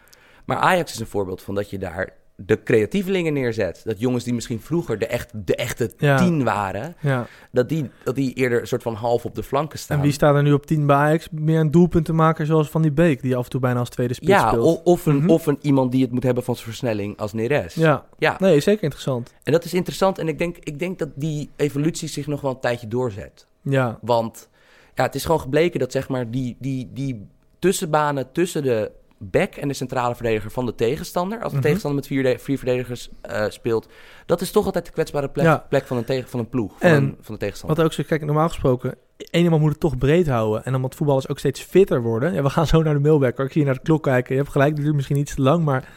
Maar Ajax is een voorbeeld van dat je daar de creatievelingen neerzet. Dat jongens die misschien vroeger de, echt, de echte Ja. tien waren, Ja. dat die, dat die eerder een soort van half op de flanken staan. En wie staat er nu op 10 bij Ajax? Meer een doelpunt te maken zoals Van die Beek, die af en toe bijna als tweede spits ja, speelt. of, of, een, Mhm. of een iemand die het moet hebben van zijn versnelling als Neres. Ja, ja. nee, zeker interessant. En dat is interessant. En ik denk, ik denk dat die evolutie zich nog wel een tijdje doorzet. Ja, Want ja, het is gewoon gebleken dat zeg maar die, die, die tussenbanen tussen de back en de centrale verdediger van de tegenstander, als de Mhm. tegenstander met vier, vier verdedigers eh, speelt, dat is toch altijd de kwetsbare plek, Ja. plek van, een tegen, van een ploeg, van, En een, van de tegenstander. wat ook zo, kijk, normaal gesproken, iemand moet het toch breed houden. En omdat voetballers ook steeds fitter worden. Ja, we gaan zo naar de mailback. Ik zie je naar de klok kijken. Je hebt gelijk, dit duurt misschien iets te lang, maar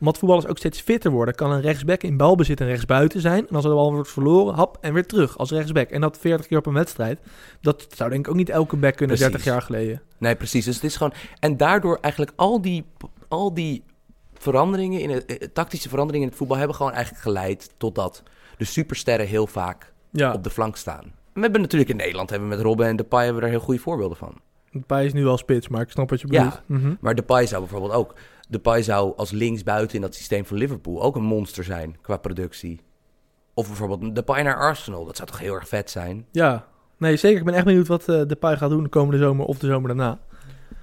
omdat voetballers ook steeds fitter worden, kan een rechtsback in balbezit en rechtsbuiten zijn. En als er de bal wordt verloren, hap, en weer terug als rechtsback. En dat 40 keer op een wedstrijd. Dat zou denk ik ook niet elke back kunnen, Precies. 30 jaar geleden. Nee, precies. Dus het is gewoon. En daardoor eigenlijk al die, al die veranderingen in het, eh, tactische veranderingen in het voetbal hebben gewoon eigenlijk geleid totdat de supersterren heel vaak Ja, op de flank staan. we hebben natuurlijk in Nederland hebben we met Robben en Depay hebben we daar heel goede voorbeelden van. Depay is nu wel spits, maar ik snap wat je Ja. bedoelt. Mhm. Maar Depay zou bijvoorbeeld ook... Depay zou als linksbuiten in dat systeem van Liverpool ook een monster zijn qua productie. Of bijvoorbeeld Depay naar Arsenal. Dat zou toch heel erg vet zijn? Ja, nee, zeker. Ik ben echt benieuwd wat eh Depay gaat doen de komende zomer of de zomer daarna.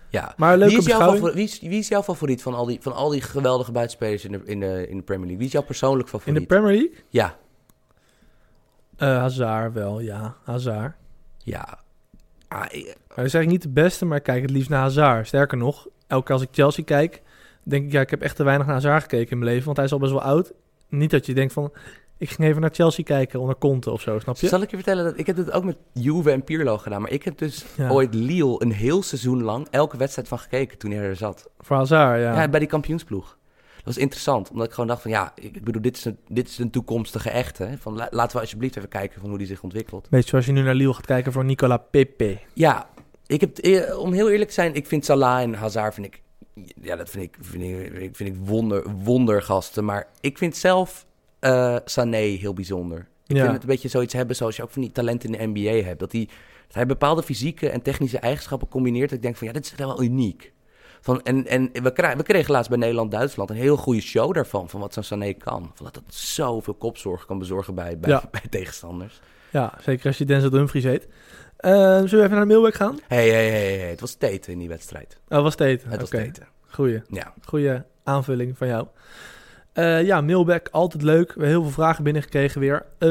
Ja. Maar Wie is, jouw favoriet, wie, is, wie is jouw favoriet van al die, van al die geweldige buitenspelers in de, in, de, in de Premier League? Wie is jouw persoonlijk In favoriet? de Premier League? ja, Eh Hazard wel, ja. Hazard. ja. Ah, Maar dat zeg ik niet de beste, maar ik kijk het liefst naar Hazard. Sterker nog, elke keer als ik Chelsea kijk, denk ik, ja, ik heb echt te weinig naar Hazard gekeken in mijn leven. Want hij is al best wel oud. Niet dat je denkt van, ik ging even naar Chelsea kijken onder Conte of zo, snap je? Zal ik je vertellen dat ik heb dit ook met Juve en Pirlo gedaan, maar ik heb dus Ja. ooit Lille een heel seizoen lang elke wedstrijd van gekeken toen hij er zat. Voor Hazard, ja. Ja, bij die kampioensploeg. Dat was interessant, omdat ik gewoon dacht van ja, ik ik bedoel, dit is een, dit is een toekomstige echte. hè. Van, la- laten we alsjeblieft even kijken van hoe die zich ontwikkelt. Beetje zoals je nu naar Lille gaat kijken voor Nicola Pepe. Ja, ik heb, eh, om heel eerlijk te zijn, ik vind Salah en Hazard vind ik, ja, dat vind ik, vind ik, vind ik wonder, wondergasten. Maar ik vind zelf eh Sané heel bijzonder. Ik Ja. vind het een beetje zoiets hebben zoals je ook van die talenten in de NBA hebt. Dat, die, dat hij bepaalde fysieke en technische eigenschappen combineert. Dat ik denk van ja, dit is wel uniek. Van, en en we, kregen, we kregen laatst bij Nederland-Duitsland een heel goede show daarvan. Van wat zo'n Sané kan. Van dat het zoveel kopzorg kan bezorgen bij, bij, Ja. (laughs) bij tegenstanders. Ja, zeker als je Denzel Dumfries heet. Eh, zullen we even naar de Mailback gaan? Hé, hé, hé, hé, het was Tete in die wedstrijd. Oh, was het eten? Het was Oké, Tete. Goeie. Ja. Goeie aanvulling van jou. Eh, ja, mailback, altijd leuk. We hebben heel veel vragen binnengekregen weer. Eh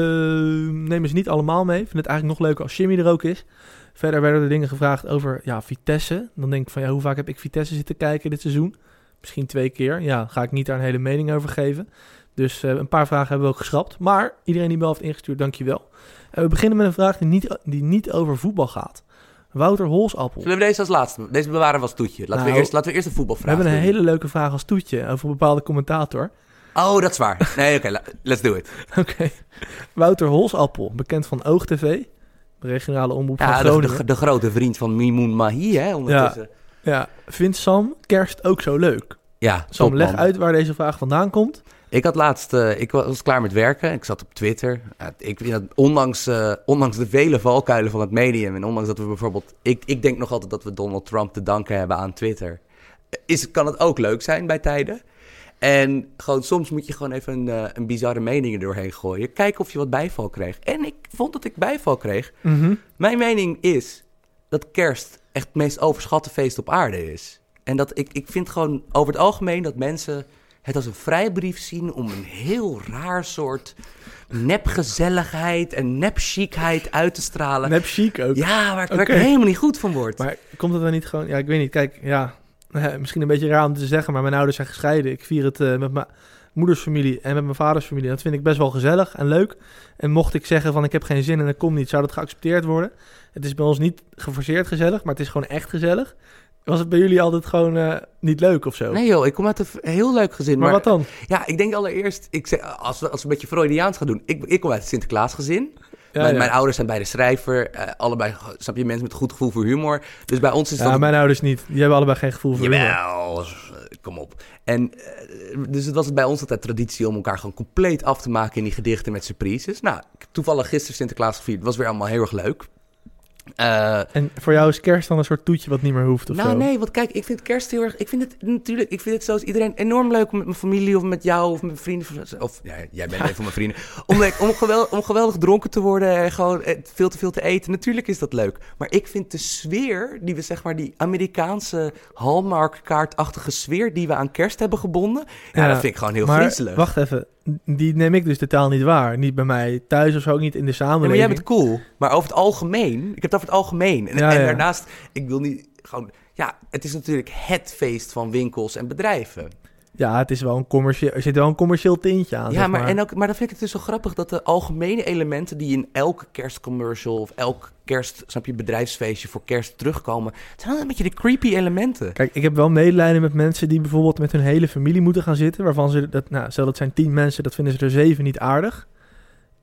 nemen ze niet allemaal mee. Ik vind het eigenlijk nog leuker als Jimmy er ook is. Verder werden er dingen gevraagd over ja, Vitesse. Dan denk ik van ja, hoe vaak heb ik Vitesse zitten kijken dit seizoen? Misschien twee keer. Ja, ga ik niet daar een hele mening over geven. Dus eh, een paar vragen hebben we ook geschrapt. Maar iedereen die me heeft ingestuurd, dankjewel. En we beginnen met een vraag die niet, die niet over voetbal gaat. Wouter Holsappel. Zullen we deze als laatste? Deze bewaren we als toetje. Laten, we, Nou, eerst, laten we eerst een We voetbalvraag hebben een doen. hele leuke vraag als toetje over een bepaalde commentator. Oh, dat is waar. Nee, oké, let's do it. (laughs) Oké. Wouter Holsappel, bekend van OogTV, de regionale omroep van Ja, de, Groningen. de, de grote vriend van Mimoun Mahi, hè, ondertussen. Ja, vindt Sam kerst ook zo leuk? Ja, Sam, top, leg man. uit waar deze vraag vandaan komt. Ik had laatst, eh, ik was klaar met werken. Ik zat op Twitter. Ja, ik vind dat ondanks, eh, ondanks de vele valkuilen van het medium en ondanks dat we bijvoorbeeld, ik, ik denk nog altijd dat we Donald Trump te danken hebben aan Twitter. Is, kan het ook leuk zijn bij tijden. En gewoon, soms moet je gewoon even een, eh, een bizarre mening er doorheen gooien. Kijken of je wat bijval kreeg. En ik vond dat ik bijval kreeg. Mijn mening is dat kerst echt het meest overschatte feest op aarde is. En dat ik, ik vind gewoon over het algemeen dat mensen het als een vrijbrief zien om een heel raar soort nepgezelligheid en nepchicheid uit te stralen. Nep chic ook. Ja, waar, waar Oké. ik helemaal niet goed van word. Maar komt het dan niet gewoon... Ja, ik weet niet. Kijk, ja, eh, misschien een beetje raar om te zeggen, maar mijn ouders zijn gescheiden. Ik vier het eh, met mijn moeders familie en met mijn vaders familie. Dat vind ik best wel gezellig en leuk. En mocht ik zeggen van ik heb geen zin en dat komt niet, zou dat geaccepteerd worden. Het is bij ons niet geforceerd gezellig, maar het is gewoon echt gezellig. Was het bij jullie altijd gewoon eh, niet leuk of zo? Nee joh, ik kom uit een heel leuk gezin. maar, wat dan? Ja, ik denk allereerst, ik zeg, als, we, als we een beetje Freudiaans gaan doen. Ik, ik kom uit het Sinterklaasgezin. Ja, mijn, ja. mijn ouders zijn beide schrijver. eh, allebei, snap je, mensen met een goed gevoel voor humor. Dus bij ons is Ja, dat... mijn ouders niet. Die hebben allebei geen gevoel voor humor. Jawel, eh, kom op. En eh, dus het was bij ons altijd traditie om elkaar gewoon compleet af te maken in die gedichten met surprises. Nou, toevallig gisteren Sinterklaas gevierd. Het was weer allemaal heel erg leuk. Eh, En voor jou is kerst dan een soort toetje wat niet meer hoeft of nou, zo? nee, want kijk, ik vind kerst heel erg. Ik vind het natuurlijk, ik vind het zoals iedereen enorm leuk om met mijn familie of met jou of met mijn vrienden. Of ja, jij bent (laughs) een van mijn vrienden. Om, om, geweldig, om geweldig dronken te worden en gewoon eh, veel te veel te eten. Natuurlijk is dat leuk. Maar ik vind de sfeer die we, zeg maar, die Amerikaanse Hallmark-kaartachtige sfeer die we aan kerst hebben gebonden. Ja, Ja, dat vind ik gewoon heel maar griezelig. wacht even, die neem ik dus totaal niet waar. Niet bij mij thuis of zo, ook niet in de Ja, samenleving. maar jij bent cool. Maar over het algemeen, ik heb het over het algemeen. En, Ja, en ja. daarnaast, ik wil niet gewoon. Ja, het is natuurlijk het feest van winkels en bedrijven. Ja, het is wel een commercieel, er zit wel een commercieel tintje aan. Ja, zeg maar, en ook, maar dan vind ik het dus zo grappig dat de algemene elementen die in elke kerstcommercial of elk kerst, snap je, bedrijfsfeestje voor kerst terugkomen, het zijn wel een beetje de creepy elementen. Kijk, ik heb wel medelijden met mensen die bijvoorbeeld met hun hele familie moeten gaan zitten. Waarvan ze, dat, nou, stel dat zijn tien mensen, dat vinden ze er zeven niet aardig.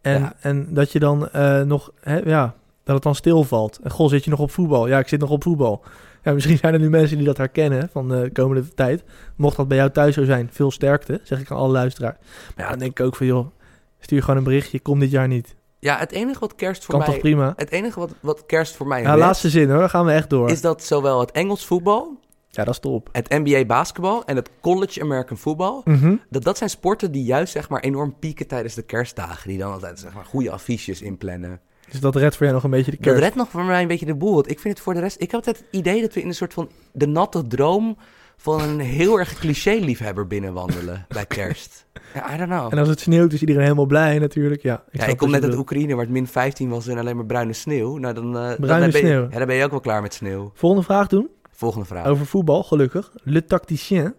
En, Ja. en dat je dan eh, nog, hè, ja, dat het dan stilvalt. En goh, zit je nog op voetbal? Ja, ik zit nog op voetbal. Ja, misschien zijn er nu mensen die dat herkennen van de komende tijd. Mocht dat bij jou thuis zo zijn, veel sterkte, zeg ik aan alle luisteraars. Maar ja, dan denk ik ook van, joh, stuur gewoon een berichtje, kom dit jaar niet. Ja, het enige wat kerst voor Kan mij... toch prima? Het enige wat, wat kerst voor mij Ja, laatste zin hoor, dan gaan we echt door. is dat zowel het Engels voetbal, Ja, dat is top. het NBA basketbal en het college American voetbal... Mhm. Dat, dat zijn sporten die juist zeg maar enorm pieken tijdens de kerstdagen. Die dan altijd zeg maar goede affiches inplannen. Dus dat redt voor jou nog een beetje de Dat kerst. redt nog voor mij een beetje de boel. Want ik vind het voor de rest... Ik heb altijd het idee dat we in een soort van... De natte droom van een heel erg cliché-liefhebber binnenwandelen (laughs) bij kerst. Ja, I don't know. En als het sneeuwt is iedereen helemaal blij natuurlijk. Ja, ik kom net je uit. Oekraïne waar het min 15 was en alleen maar bruine sneeuw. Nou, dan, eh, dan, Bruine ben je, sneeuw. Ja, dan ben je ook wel klaar met sneeuw. Volgende vraag doen. Volgende vraag. Over voetbal, gelukkig. Le tacticien.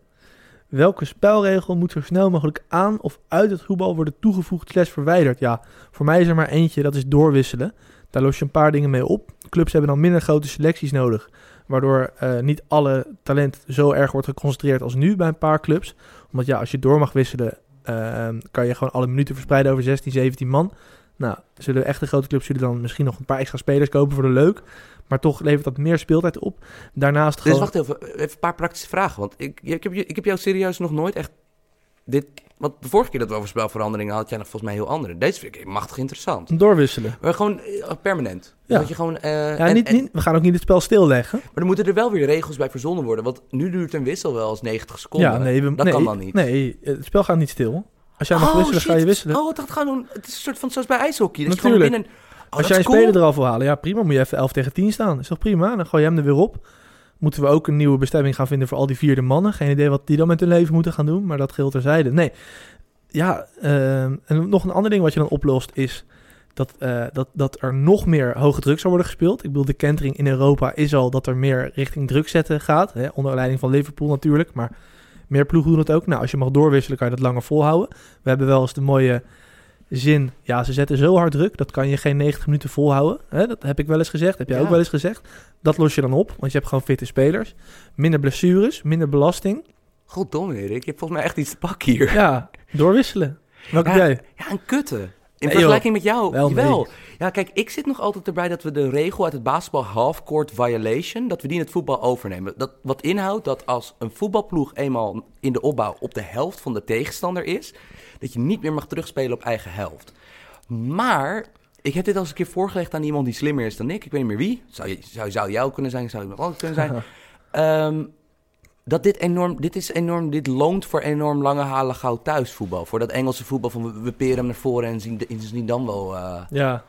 Welke spelregel moet zo snel mogelijk aan of uit het voetbal worden toegevoegd slash verwijderd? Ja, voor mij is er maar eentje, dat is doorwisselen. Daar los je een paar dingen mee op. Clubs hebben dan minder grote selecties nodig. Waardoor eh, niet alle talent zo erg wordt geconcentreerd als nu bij een paar clubs. Omdat ja, als je door mag wisselen, eh, kan je gewoon alle minuten verspreiden over 16, 17 man. Nou, zullen echte grote clubs zullen dan misschien nog een paar extra spelers kopen voor de leuk. Maar toch levert dat meer speeltijd op. Daarnaast Dus gewoon... wacht even, even een paar praktische vragen. Want ik, ik, heb, ik heb jou serieus nog nooit echt dit... Want de vorige keer dat we over spelveranderingen hadden, had jij nog volgens mij heel andere. Deze vind ik machtig interessant. Doorwisselen. Maar gewoon eh, permanent. Ja. Dat je gewoon, eh, Ja, en- niet, en- niet, we gaan ook niet het spel stilleggen. Maar dan moeten er wel weer regels bij verzonnen worden. Want nu duurt een wissel wel eens 90 seconden. Ja, nee, we, dat nee, kan dan niet. Nee, het spel gaat niet stil. Als jij mag Oh, wisselen, ga je wisselen. Oh, dat gaat gewoon... Het is een soort van zoals bij ijshockey. Dat je Natuurlijk. binnen... Oh, Als jij een cool. speler er al voor halen, ja prima, moet je even 11 tegen 10 staan. Is toch prima? Dan gooi je hem er weer op. Moeten we ook een nieuwe bestemming gaan vinden voor al die vierde mannen. Geen idee wat die dan met hun leven moeten gaan doen, maar dat geldt terzijde. Nee, ja, ehm, en nog een ander ding wat je dan oplost is dat, eh, dat, dat er nog meer hoge druk zou worden gespeeld. Ik bedoel, de kentering in Europa is al dat er meer richting druk zetten gaat. Hè, onder leiding van Liverpool natuurlijk, maar meer ploegen doen het ook. Nou, als je mag doorwisselen, kan je dat langer volhouden. We hebben wel eens de mooie zin, ja, ze zetten zo hard druk, dat kan je geen 90 minuten volhouden. Hè, dat heb ik wel eens gezegd, heb jij Ja. ook wel eens gezegd. Dat los je dan op, want je hebt gewoon fitte spelers. Minder blessures, minder belasting. Goddomme, Erik. Je hebt volgens mij echt iets te pakken hier. Ja, doorwisselen. Welke Ja, heb jij? Ja, een kutte. In Nee, vergelijking met jou. Wel, Wel. nee. Ja, kijk, ik zit nog altijd erbij dat we de regel uit het basketbal half-court violation, dat we die in het voetbal overnemen. Dat, wat inhoudt dat als een voetbalploeg eenmaal in de opbouw op de helft van de tegenstander is, dat je niet meer mag terugspelen op eigen helft. Maar ik heb dit al eens een keer voorgelegd aan iemand die slimmer is dan ik. Ik weet niet meer wie. Zou, zou, zou jou kunnen zijn, zou iemand anders kunnen zijn. (laughs) Ehm, dat dit enorm, dit is enorm, dit loont voor enorm lange halen gauw thuisvoetbal. Voor dat Engelse voetbal van we, we peren hem naar voren en zien, en zien dan wel. eh, Ja,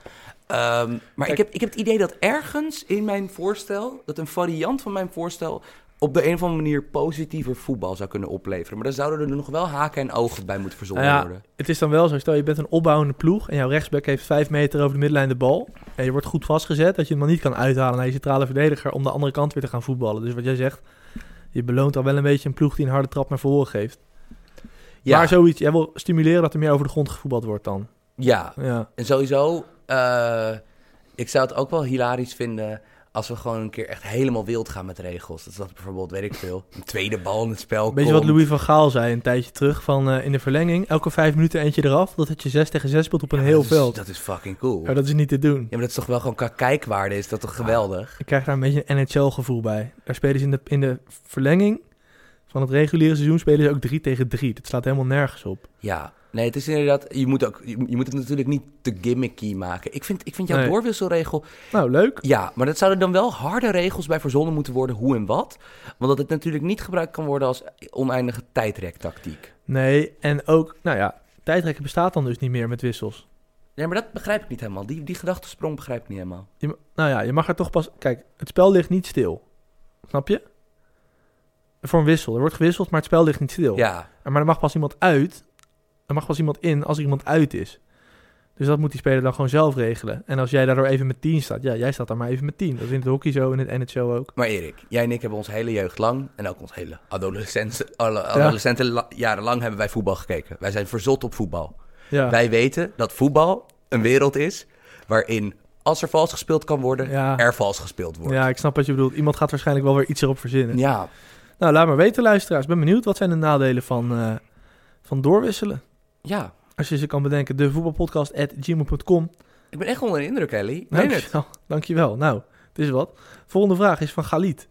Ehm, maar ik heb, ik heb het idee dat ergens in mijn voorstel, dat een variant van mijn voorstel op de een of andere manier positiever voetbal zou kunnen opleveren. Maar dan zouden er nog wel haken en ogen bij moeten verzonnen Nou ja, worden. het is dan wel zo, stel je bent een opbouwende ploeg en jouw rechtsback heeft 5 meter over de middenlijn de bal. En je wordt goed vastgezet, dat je hem dan niet kan uithalen naar je centrale verdediger om de andere kant weer te gaan voetballen. Dus wat jij zegt, je beloont al wel een beetje een ploeg die een harde trap naar voren geeft. Ja, Maar zoiets, jij wil stimuleren dat er meer over de grond gevoetbald wordt dan. ja, Ja, en sowieso, eh, ik zou het ook wel hilarisch vinden als we gewoon een keer echt helemaal wild gaan met regels. Dat is dat bijvoorbeeld, weet ik veel, een tweede bal in het spel Weet je wat. Louis van Gaal zei een tijdje terug van eh, in de verlenging? Elke vijf minuten eentje eraf, dat het je 6 tegen 6 speelt op een Ja, heel dat is- veld. Dat is fucking cool. Ja, dat is niet te doen. Ja, maar dat is toch wel gewoon qua kijkwaarde, is dat toch geweldig? Ik krijg daar een beetje een NHL-gevoel bij. Daar spelen ze in de, in de verlenging van het reguliere seizoen spelen ze ook 3 tegen 3. Dat slaat helemaal nergens op. Ja, nee, het is inderdaad. Je moet, ook, je, je moet het natuurlijk niet te gimmicky maken. Ik vind, ik vind jouw Nee. doorwisselregel. Nou, leuk. Ja, maar dat zouden dan wel harde regels bij verzonnen moeten worden, hoe en wat. Want dat het natuurlijk niet gebruikt kan worden als oneindige tijdrektactiek. Nee, en ook, nou ja, tijdrekken bestaat dan dus niet meer met wissels. Ja, maar dat begrijp ik niet helemaal. Die, die gedachtesprong begrijp ik niet helemaal. Je, nou ja, je mag er toch pas... Kijk, het spel ligt niet stil. Snap je? Voor een wissel. Er wordt gewisseld, maar het spel ligt niet stil. Ja, Maar er mag pas iemand uit. Er mag pas iemand in als er iemand uit is. Dus dat moet die speler dan gewoon zelf regelen. En als jij daardoor even met 10 staat, ja, jij staat daar maar even met 10. Dat is in het hockey zo en in het NHL ook. maar Erik, jij en ik hebben ons hele jeugd lang, en ook ons hele adolescenten, adolescenten la- jarenlang hebben wij voetbal gekeken. Wij zijn verzot op voetbal. Ja, Wij weten dat voetbal een wereld is waarin als er vals gespeeld kan worden, Ja. er vals gespeeld wordt. ja, ik snap wat je bedoelt. Iemand gaat waarschijnlijk wel weer iets erop verzinnen. Ja, Nou, laat maar weten, luisteraars. Ik ben benieuwd. Wat zijn de nadelen van, eh, van doorwisselen? Ja. Als je ze kan bedenken, de voetbalpodcast.gmail.com. Ik ben echt onder de indruk, Ellie. Het. Dankjewel. (laughs) Dankjewel. Nou, het is wat. Volgende vraag is van Galit.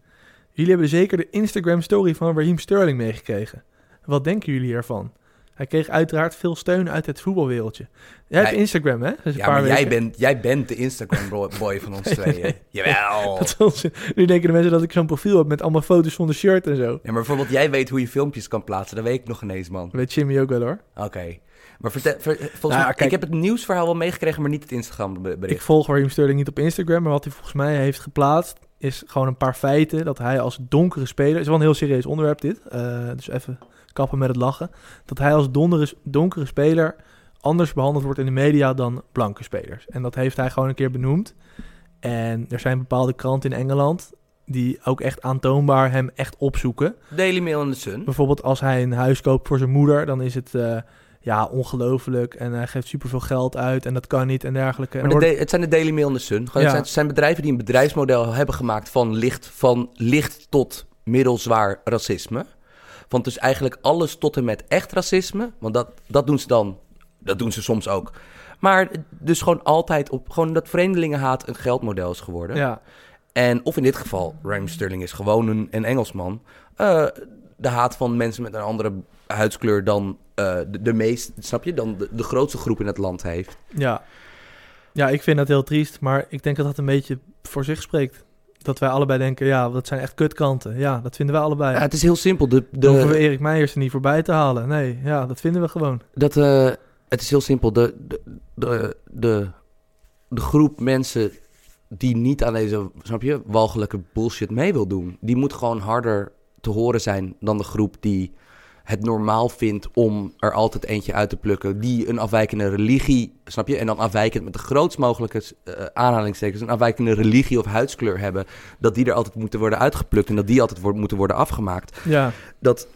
Jullie hebben zeker de Instagram story van Raheem Sterling meegekregen. Wat denken jullie ervan? Hij kreeg uiteraard veel steun uit het voetbalwereldje. Jij hebt Jij- Instagram, hè? Dus Ja, maar jij bent, jij bent de Instagram bro- boy van ons (laughs) tweeën. Jawel. (laughs) Dat nu denken de mensen dat ik zo'n profiel heb met allemaal foto's zonder shirt en zo. Ja, maar bijvoorbeeld jij weet hoe je filmpjes kan plaatsen. Dat weet ik nog ineens, man. Weet Jimmy ook wel hoor. Oké. Maar vertel, ver- volgens Nou, mij, kijk- ik heb het nieuwsverhaal wel meegekregen, maar niet het Instagram be- Ik volg Raheem Sterling niet op Instagram, maar wat hij volgens mij heeft geplaatst is gewoon een paar feiten dat hij als donkere speler, is wel een heel serieus onderwerp dit, eh, dus even kappen met het lachen, dat hij als dondere, donkere speler anders behandeld wordt in de media dan blanke spelers. En dat heeft hij gewoon een keer benoemd. En er zijn bepaalde kranten in Engeland die ook echt aantoonbaar hem echt opzoeken. Daily Mail en The Sun. Bijvoorbeeld als hij een huis koopt voor zijn moeder, dan is het eh, ja, ongelooflijk en hij geeft superveel geld uit en dat kan niet en dergelijke. En de wordt- het zijn de Daily Mail en The Sun. Gewoon, Ja. het, zijn, het zijn bedrijven die een bedrijfsmodel hebben gemaakt van licht, van licht tot middelzwaar racisme. Want dus eigenlijk alles tot en met echt racisme. Want dat, dat doen ze dan, dat doen ze soms ook. Maar dus gewoon altijd op, gewoon dat vreemdelingenhaat een geldmodel is geworden. ja, En of in dit geval, Raheem Sterling is gewoon een, een Engelsman. eh, de haat van mensen met een andere huidskleur dan eh, de, de meest, snap je, dan de, de grootste groep in het land heeft. Ja. ja, ik vind dat heel triest, maar ik denk dat dat een beetje voor zich spreekt. Dat wij allebei denken, ja, dat zijn echt kutkanten. Ja, dat vinden wij allebei. Ja, het is heel simpel. De, Dan hoeven we de, Erik Meijers er niet voorbij te halen. Nee, ja, dat vinden we gewoon. dat, eh, het is heel simpel. De, de, de, de, de groep mensen die niet aan deze, snap je, walgelijke bullshit mee wil doen, die moet gewoon harder te horen zijn dan de groep die het normaal vindt om er altijd eentje uit te plukken. Die een afwijkende religie, snap je? En dan afwijkend met de grootst mogelijke eh, aanhalingstekens, een afwijkende religie of huidskleur hebben. Dat die er altijd moeten worden uitgeplukt en dat die altijd wordt, moeten worden afgemaakt. Ja, Dat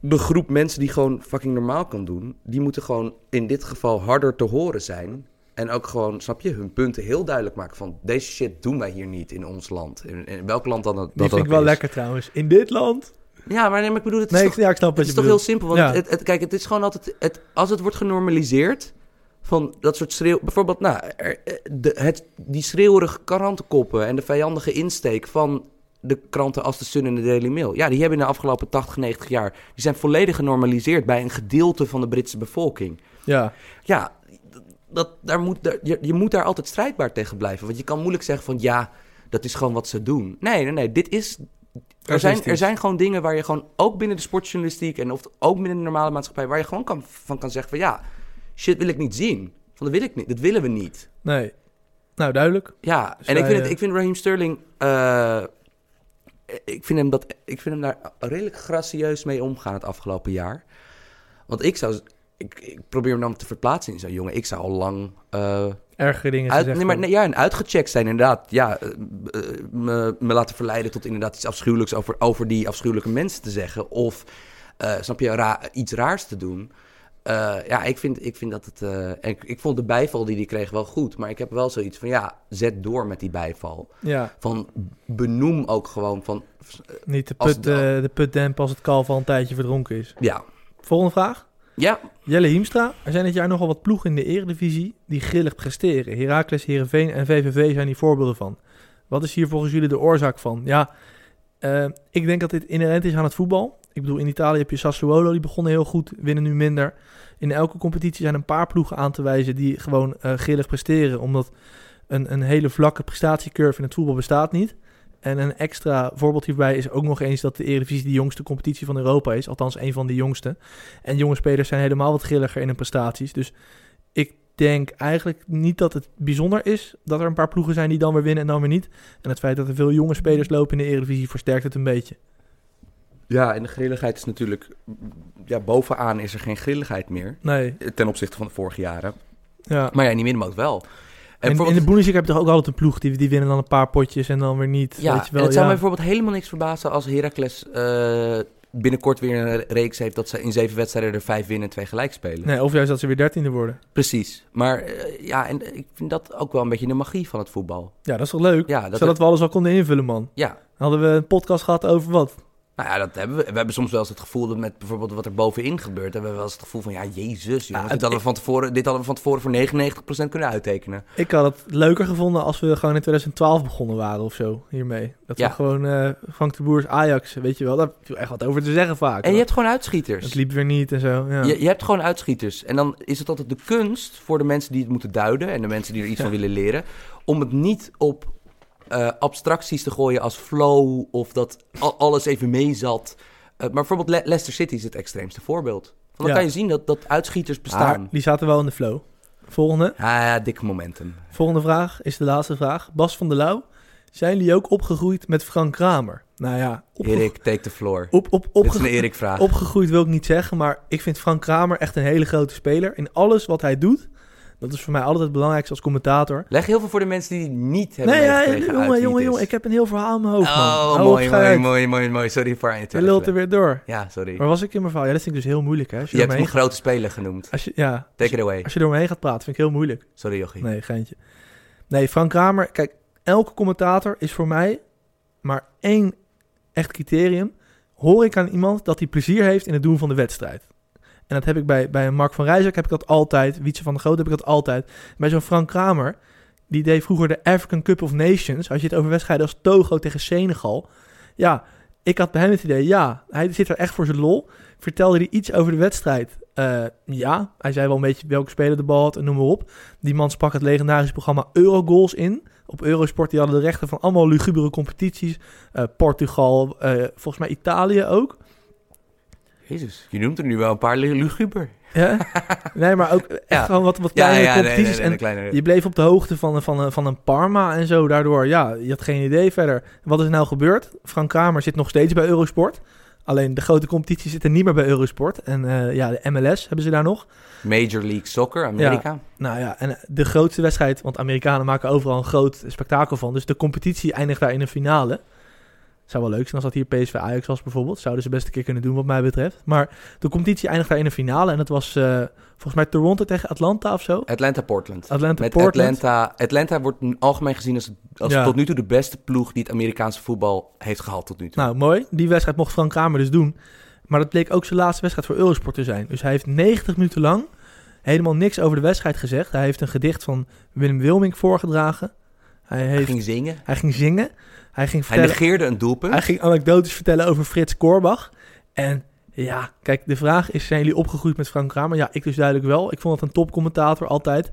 de groep mensen die gewoon fucking normaal kan doen, die moeten gewoon in dit geval harder te horen zijn. En ook gewoon, snap je, hun punten heel duidelijk maken van deze shit doen wij hier niet in ons land. In, in welk land dan dat die dat vind ik wel is. lekker trouwens. In dit land? Ja, maar, nee, maar ik bedoel, het is Nee, toch ik, ja, ik snap het wat is je toch heel simpel, want Ja. het, het, kijk, het is gewoon altijd... Het, als het wordt genormaliseerd van dat soort schreeuw... Bijvoorbeeld, nou, er- eh, de, het, die schreeuwerige krantenkoppen en de vijandige insteek van de kranten als de Sun en de Daily Mail. Ja, die hebben in de afgelopen 80, 90 jaar... Die zijn volledig genormaliseerd bij een gedeelte van de Britse bevolking. Ja, Ja, dat, daar moet, daar, je, je moet daar altijd strijdbaar tegen blijven. Want je kan moeilijk zeggen van ja, dat is gewoon wat ze doen. Nee, nee, nee. Dit is. Er zijn, er zijn gewoon dingen waar je gewoon ook binnen de sportjournalistiek en of ook binnen de normale maatschappij, waar je gewoon kan, van kan zeggen van ja, shit wil ik niet zien. Van dat wil ik niet. Dat willen we niet. nee. Nou, duidelijk. Ja, Dus en ik vind, het, eh, ik vind Raheem Sterling. eh, ik, vind hem dat, ik vind hem daar redelijk gracieus mee omgaan het afgelopen jaar. Want ik zou. Ik, ik probeer hem dan te verplaatsen in zo'n jongen. Ik zou al lang. eh, Ergere dingen uit, nee, maar, nee, ja, en uitgecheckt zijn inderdaad. Ja, eh, eh, me, me laten verleiden tot inderdaad iets afschuwelijks over, over die afschuwelijke mensen te zeggen. Of, snap je, ra- iets raars te doen. Ja, ik vind, ik vind dat het... en ik, ik vond de bijval die hij kreeg wel goed. Maar ik heb wel zoiets van, ja, zet door met die bijval. Ja, Van, benoem ook gewoon van... niet de put, de- de put dempen als het kalf al een tijdje verdronken is. Ja, Volgende vraag. Ja Jelle Hiemstra, er zijn dit jaar nogal wat ploegen in de eredivisie die grillig presteren. Heracles, Heerenveen en VVV zijn hier voorbeelden van. Wat is hier volgens jullie de oorzaak van? Ja, eh, ik denk dat dit inherent is aan het voetbal. Ik bedoel, in Italië heb je Sassuolo, die begonnen heel goed, winnen nu minder. In elke competitie zijn een paar ploegen aan te wijzen die gewoon eh grillig presteren. Omdat een, een hele vlakke prestatiecurve in het voetbal bestaat niet. En een extra voorbeeld hierbij is ook nog eens dat de Eredivisie de jongste competitie van Europa is. Althans, een van de jongste. En jonge spelers zijn helemaal wat grilliger in hun prestaties. Dus ik denk eigenlijk niet dat het bijzonder is dat er een paar ploegen zijn die dan weer winnen en dan weer niet. En het feit dat er veel jonge spelers lopen in de Eredivisie versterkt het een beetje. ja, en de grilligheid is natuurlijk... Ja, bovenaan is er geen grilligheid meer. Nee, Ten opzichte van de vorige jaren. ja. Maar ja, in die middenmoot wel. En in de Bundesliga heb je toch ook altijd een ploeg die, die winnen dan een paar potjes en dan weer niet. Ja, weet je wel, en het zou mij bijvoorbeeld helemaal niks verbazen als Heracles eh, binnenkort weer een reeks heeft dat ze in zeven wedstrijden er vijf winnen en twee gelijk spelen. Nee, of juist dat ze weer dertiende worden. Precies. Maar eh, ja, en ik vind dat ook wel een beetje de magie van het voetbal. Ja, dat is toch leuk? Ja, dat, Zodat we alles al konden invullen, man. ja, Hadden we een podcast gehad over wat? Nou ja, dat hebben we. We hebben soms wel eens het gevoel dat met bijvoorbeeld wat er bovenin gebeurt, hebben we wel eens het gevoel van ja, jezus, jongens, Ja, dit, hadden we van tevoren, dit hadden we van tevoren voor 99% kunnen uittekenen. Ik had het leuker gevonden als we gewoon in 2012 begonnen waren of zo hiermee. Dat Ja. we gewoon eh Frank de Boers Ajax, weet je wel, daar viel echt wat over te zeggen vaak. En je hebt gewoon uitschieters. Het liep weer niet en zo. Ja. Je, je hebt gewoon uitschieters. En dan is het altijd de kunst voor de mensen die het moeten duiden en de mensen die er iets Ja. van willen leren, om het niet op eh, abstracties te gooien als flow of dat al- alles even mee zat. Eh, maar bijvoorbeeld Le- Leicester City is het extreemste voorbeeld. Want dan Ja. kan je zien dat, dat uitschieters Maar bestaan. die zaten wel in de flow. Volgende. Ja, ja, dik momentum. Volgende vraag is de laatste vraag. Bas van der Lauw. Zijn jullie ook opgegroeid met Frank Kramer? Nou ja, Erik, take the floor. op, op, Dit is een Erik-vraag. opgegroeid wil ik niet zeggen, maar ik vind Frank Kramer echt een hele grote speler. In alles wat hij doet, dat is voor mij altijd het belangrijkste als commentator. Leg heel veel voor de mensen die niet hebben Nee, ja, jongen, jongen, jongen, ik heb een heel verhaal in mijn hoofd. Oh, mooi, mooi, mooi, mooi, mooi. Sorry voor aan je Je lult er weer door. Ja, sorry. Waar was ik in mijn verhaal? Ja, dat vind ik dus heel moeilijk, hè? Als je, Je hebt een grote speler genoemd. als je, ja, Take it away. als je door me heen gaat praten, vind ik heel moeilijk. Sorry, Jochie. Nee, geintje. Nee, Frank Kramer, kijk, elke commentator is voor mij maar één echt criterium. Hoor ik aan iemand dat hij plezier heeft in het doen van de wedstrijd. En dat heb ik bij, bij Mark van Rijswijk heb ik dat altijd. Wietse van der Groot heb ik dat altijd. Bij zo'n Frank Kramer, die deed vroeger de African Cup of Nations. Als je het over wedstrijden als Togo tegen Senegal. Ja, ik had bij hem het idee, ja, hij zit er echt voor zijn lol. Vertelde hij iets over de wedstrijd? Eh, ja, hij zei wel een beetje welke speler de bal had en noem maar op. Die man sprak het legendarische programma Eurogoals in. Op Eurosport, die hadden de rechten van allemaal lugubere competities. Eh, Portugal, eh, volgens mij Italië ook. Jezus, je noemt er nu wel een paar lu- luguber. Ja? (laughs) nee, maar ook echt Ja. gewoon wat, wat Ja, kleinere ja, nee, nee, competities. nee, en je bleef op de hoogte van, van, van, een Parma en zo. Daardoor, ja, je had geen idee verder. Wat is er nou gebeurd? Frank Kramer zit nog steeds bij Eurosport. Alleen de grote competities zitten niet meer bij Eurosport. En eh, ja, de MLS hebben ze daar nog. Major League Soccer, Amerika. Nou ja, en de grootste wedstrijd, want Amerikanen maken overal een groot spektakel van. Dus de competitie eindigt daar in een finale. Zou wel leuk zijn als dat hier PSV Ajax was bijvoorbeeld. Zouden ze best een keer kunnen doen wat mij betreft. Maar de competitie eindigt daar in een finale. En dat was eh, volgens mij Toronto tegen Atlanta of zo. Atlanta Portland. Atlanta. Atlanta. Atlanta wordt algemeen gezien als, als Ja. tot nu toe de beste ploeg die het Amerikaanse voetbal heeft gehad tot nu toe. Nou, mooi. Die wedstrijd mocht Frank Kramer dus doen. Maar dat bleek ook zijn laatste wedstrijd voor Eurosport te zijn. Dus hij heeft 90 minuten lang helemaal niks over de wedstrijd gezegd. Hij heeft een gedicht van Willem Wilming voorgedragen. Hij, ging zingen. hij ging zingen. Hij ging Hij vertellen... negeerde een doelpunt. Hij ging anekdotes vertellen over Frits Korbach. En ja, kijk, de vraag is, zijn jullie opgegroeid met Frank Kramer? Ja, ik dus duidelijk wel. Ik vond het een topcommentator altijd.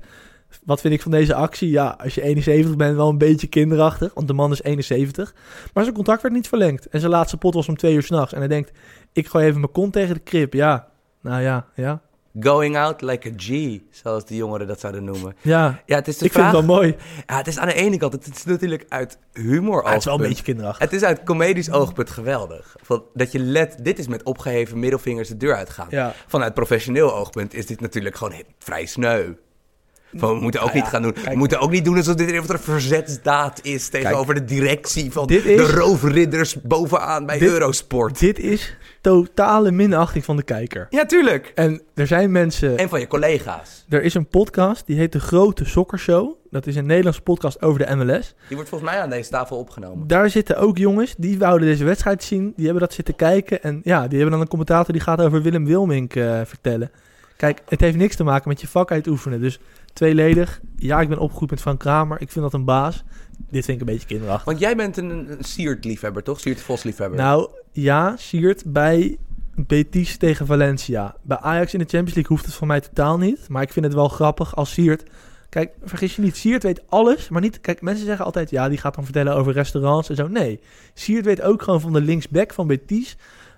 Wat vind ik van deze actie? Ja, als je 71 bent, wel een beetje kinderachtig. Want de man is 71. Maar zijn contract werd niet verlengd. En zijn laatste pot was om twee uur s'nachts. En hij denkt, ik gooi even mijn kont tegen de krip. Ja, nou ja, ja. Going out like a G, zoals de jongeren dat zouden noemen. Ja, Ja, het is de ik vraag... vind het wel mooi. Ja, het is aan de ene kant, het is natuurlijk uit humor Maar het is wel een beetje kinderachtig. Het is uit comedisch oogpunt geweldig. Van, dat je let, dit is met opgeheven middelvingers de deur uitgaan. Ja, Vanuit professioneel oogpunt is dit natuurlijk gewoon vrij sneu. Van, we moeten ook Nou niet ja, gaan doen. kijk. we moeten ook niet doen alsof dit een verzetsdaad is tegenover de directie van is- de roofridders bovenaan bij Dit- Eurosport. dit is totale minachting van de kijker. Ja, tuurlijk. En er zijn mensen... En van je collega's. Er is een podcast, die heet De Grote Sokkershow. Dat is een Nederlandse podcast over de MLS. Die wordt volgens mij aan deze tafel opgenomen. Daar zitten ook jongens, die wouden deze wedstrijd zien. Die hebben dat zitten kijken. En ja, die hebben dan een commentator die gaat over Willem Wilmink eh, vertellen. Kijk, het heeft niks te maken met je vak uitoefenen. Dus tweeledig. Ja, ik ben opgegroeid met Frank Kramer. Ik vind dat een baas. Dit vind ik een beetje kinderachtig. Want jij bent een, een Siert-liefhebber, toch? Siert-Vos-liefhebber. Nou, ja, Siert bij Betis tegen Valencia. Bij Ajax in de Champions League hoeft het van mij totaal niet. Maar ik vind het wel grappig als Siert... Kijk, vergis je niet, Siert weet alles, maar niet... Kijk, mensen zeggen altijd, ja, die gaat dan vertellen over restaurants en zo. Nee, Siert weet ook gewoon van de linksback van Betis...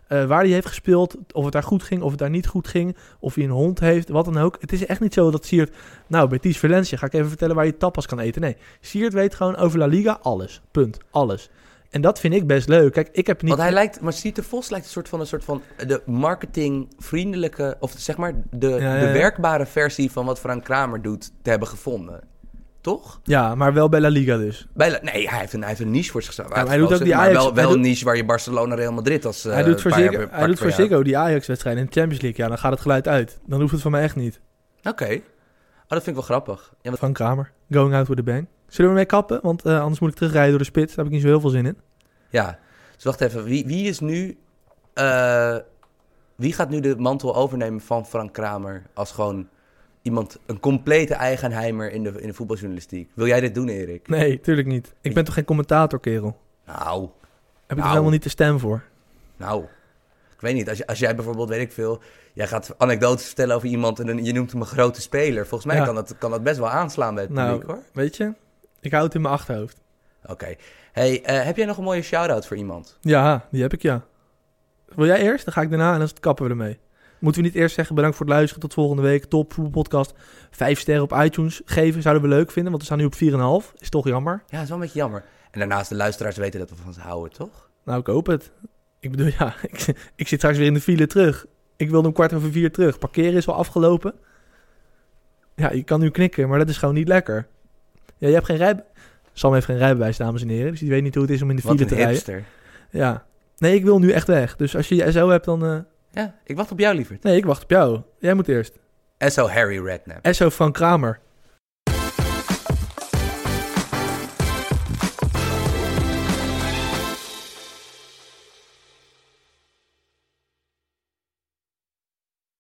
eh, waar hij heeft gespeeld, of het daar goed ging, of het daar niet goed ging... of hij een hond heeft, wat dan ook. Het is echt niet zo dat Siert... Nou, Betis Valencia, ga ik even vertellen waar je tapas kan eten. Nee, Siert weet gewoon over La Liga alles. Punt. Alles. En dat vind ik best leuk. Kijk, ik heb niet... Want hij lijkt, maar Siert de Vos lijkt een soort van, een soort van de marketingvriendelijke, of zeg maar de, Ja, ja, de ja. werkbare versie van wat Frank Kramer doet, te hebben gevonden. Toch? Ja, maar wel bij La Liga dus. Bij, La- nee, hij heeft, een, hij heeft een niche voor zichzelf maar hij doet ook die Ajax- wel, wel doet- een niche waar je Barcelona Real Madrid als eh, hij doet voor, Ziggo, per- hij doet voor. Ziggo die Ajax-wedstrijd in de Champions League. Ja, dan gaat het geluid uit. Dan hoeft het van mij echt niet. Oké. Oh, dat vind ik wel grappig. Ja, Frank Kramer, going out with a bang. Zullen we mee kappen? Want eh, anders moet ik terugrijden door de spits. Daar heb ik niet zo heel veel zin in. ja. Dus wacht even, wie, wie is nu eh, wie gaat nu de mantel overnemen van Frank Kramer als gewoon iemand, een complete eigenheimer in de, in de voetbaljournalistiek? Wil jij dit doen, Erik? Nee, tuurlijk niet. Ik ben toch geen commentator, kerel? Nou, Heb ik er Nou. helemaal niet de stem voor? nou, ik weet niet. Als, je, als jij bijvoorbeeld, weet ik veel, jij gaat anekdotes vertellen over iemand en je noemt hem een grote speler. Volgens mij Ja. kan, dat, kan dat best wel aanslaan bij het Nou, publiek, hoor. weet je? Ik hou het in mijn achterhoofd. Oké. Hey, eh, heb jij nog een mooie shout-out voor iemand? Ja, die heb ik, ja. Wil jij eerst? Dan ga ik daarna en dan kappen we ermee. Moeten we niet eerst zeggen bedankt voor het luisteren. Tot volgende week. Top voetbalpodcast. Vijf sterren op iTunes geven zouden we leuk vinden. Want we staan nu op 4,5. Is toch jammer. Ja, is wel een beetje jammer. En daarnaast, de luisteraars weten dat we van ze houden, toch? Nou, ik hoop het. Ik bedoel, ja, (laughs) ik, ik zit straks weer in de file terug. Ik wilde om kwart over vier terug. Parkeren is al afgelopen. Ja, je kan nu knikken, maar dat is gewoon niet lekker. Ja, je hebt geen rij... Sam heeft geen rijbewijs, dames en heren. Dus die weet niet hoe het is om in de file te rijden. Ja. Nee, ik wil nu echt weg. Dus als je je SO hebt, dan... eh, Ja, ik wacht op jou, lieverd. Nee, ik wacht op jou. Jij moet eerst. SO Harry Redknapp. SO van Kramer.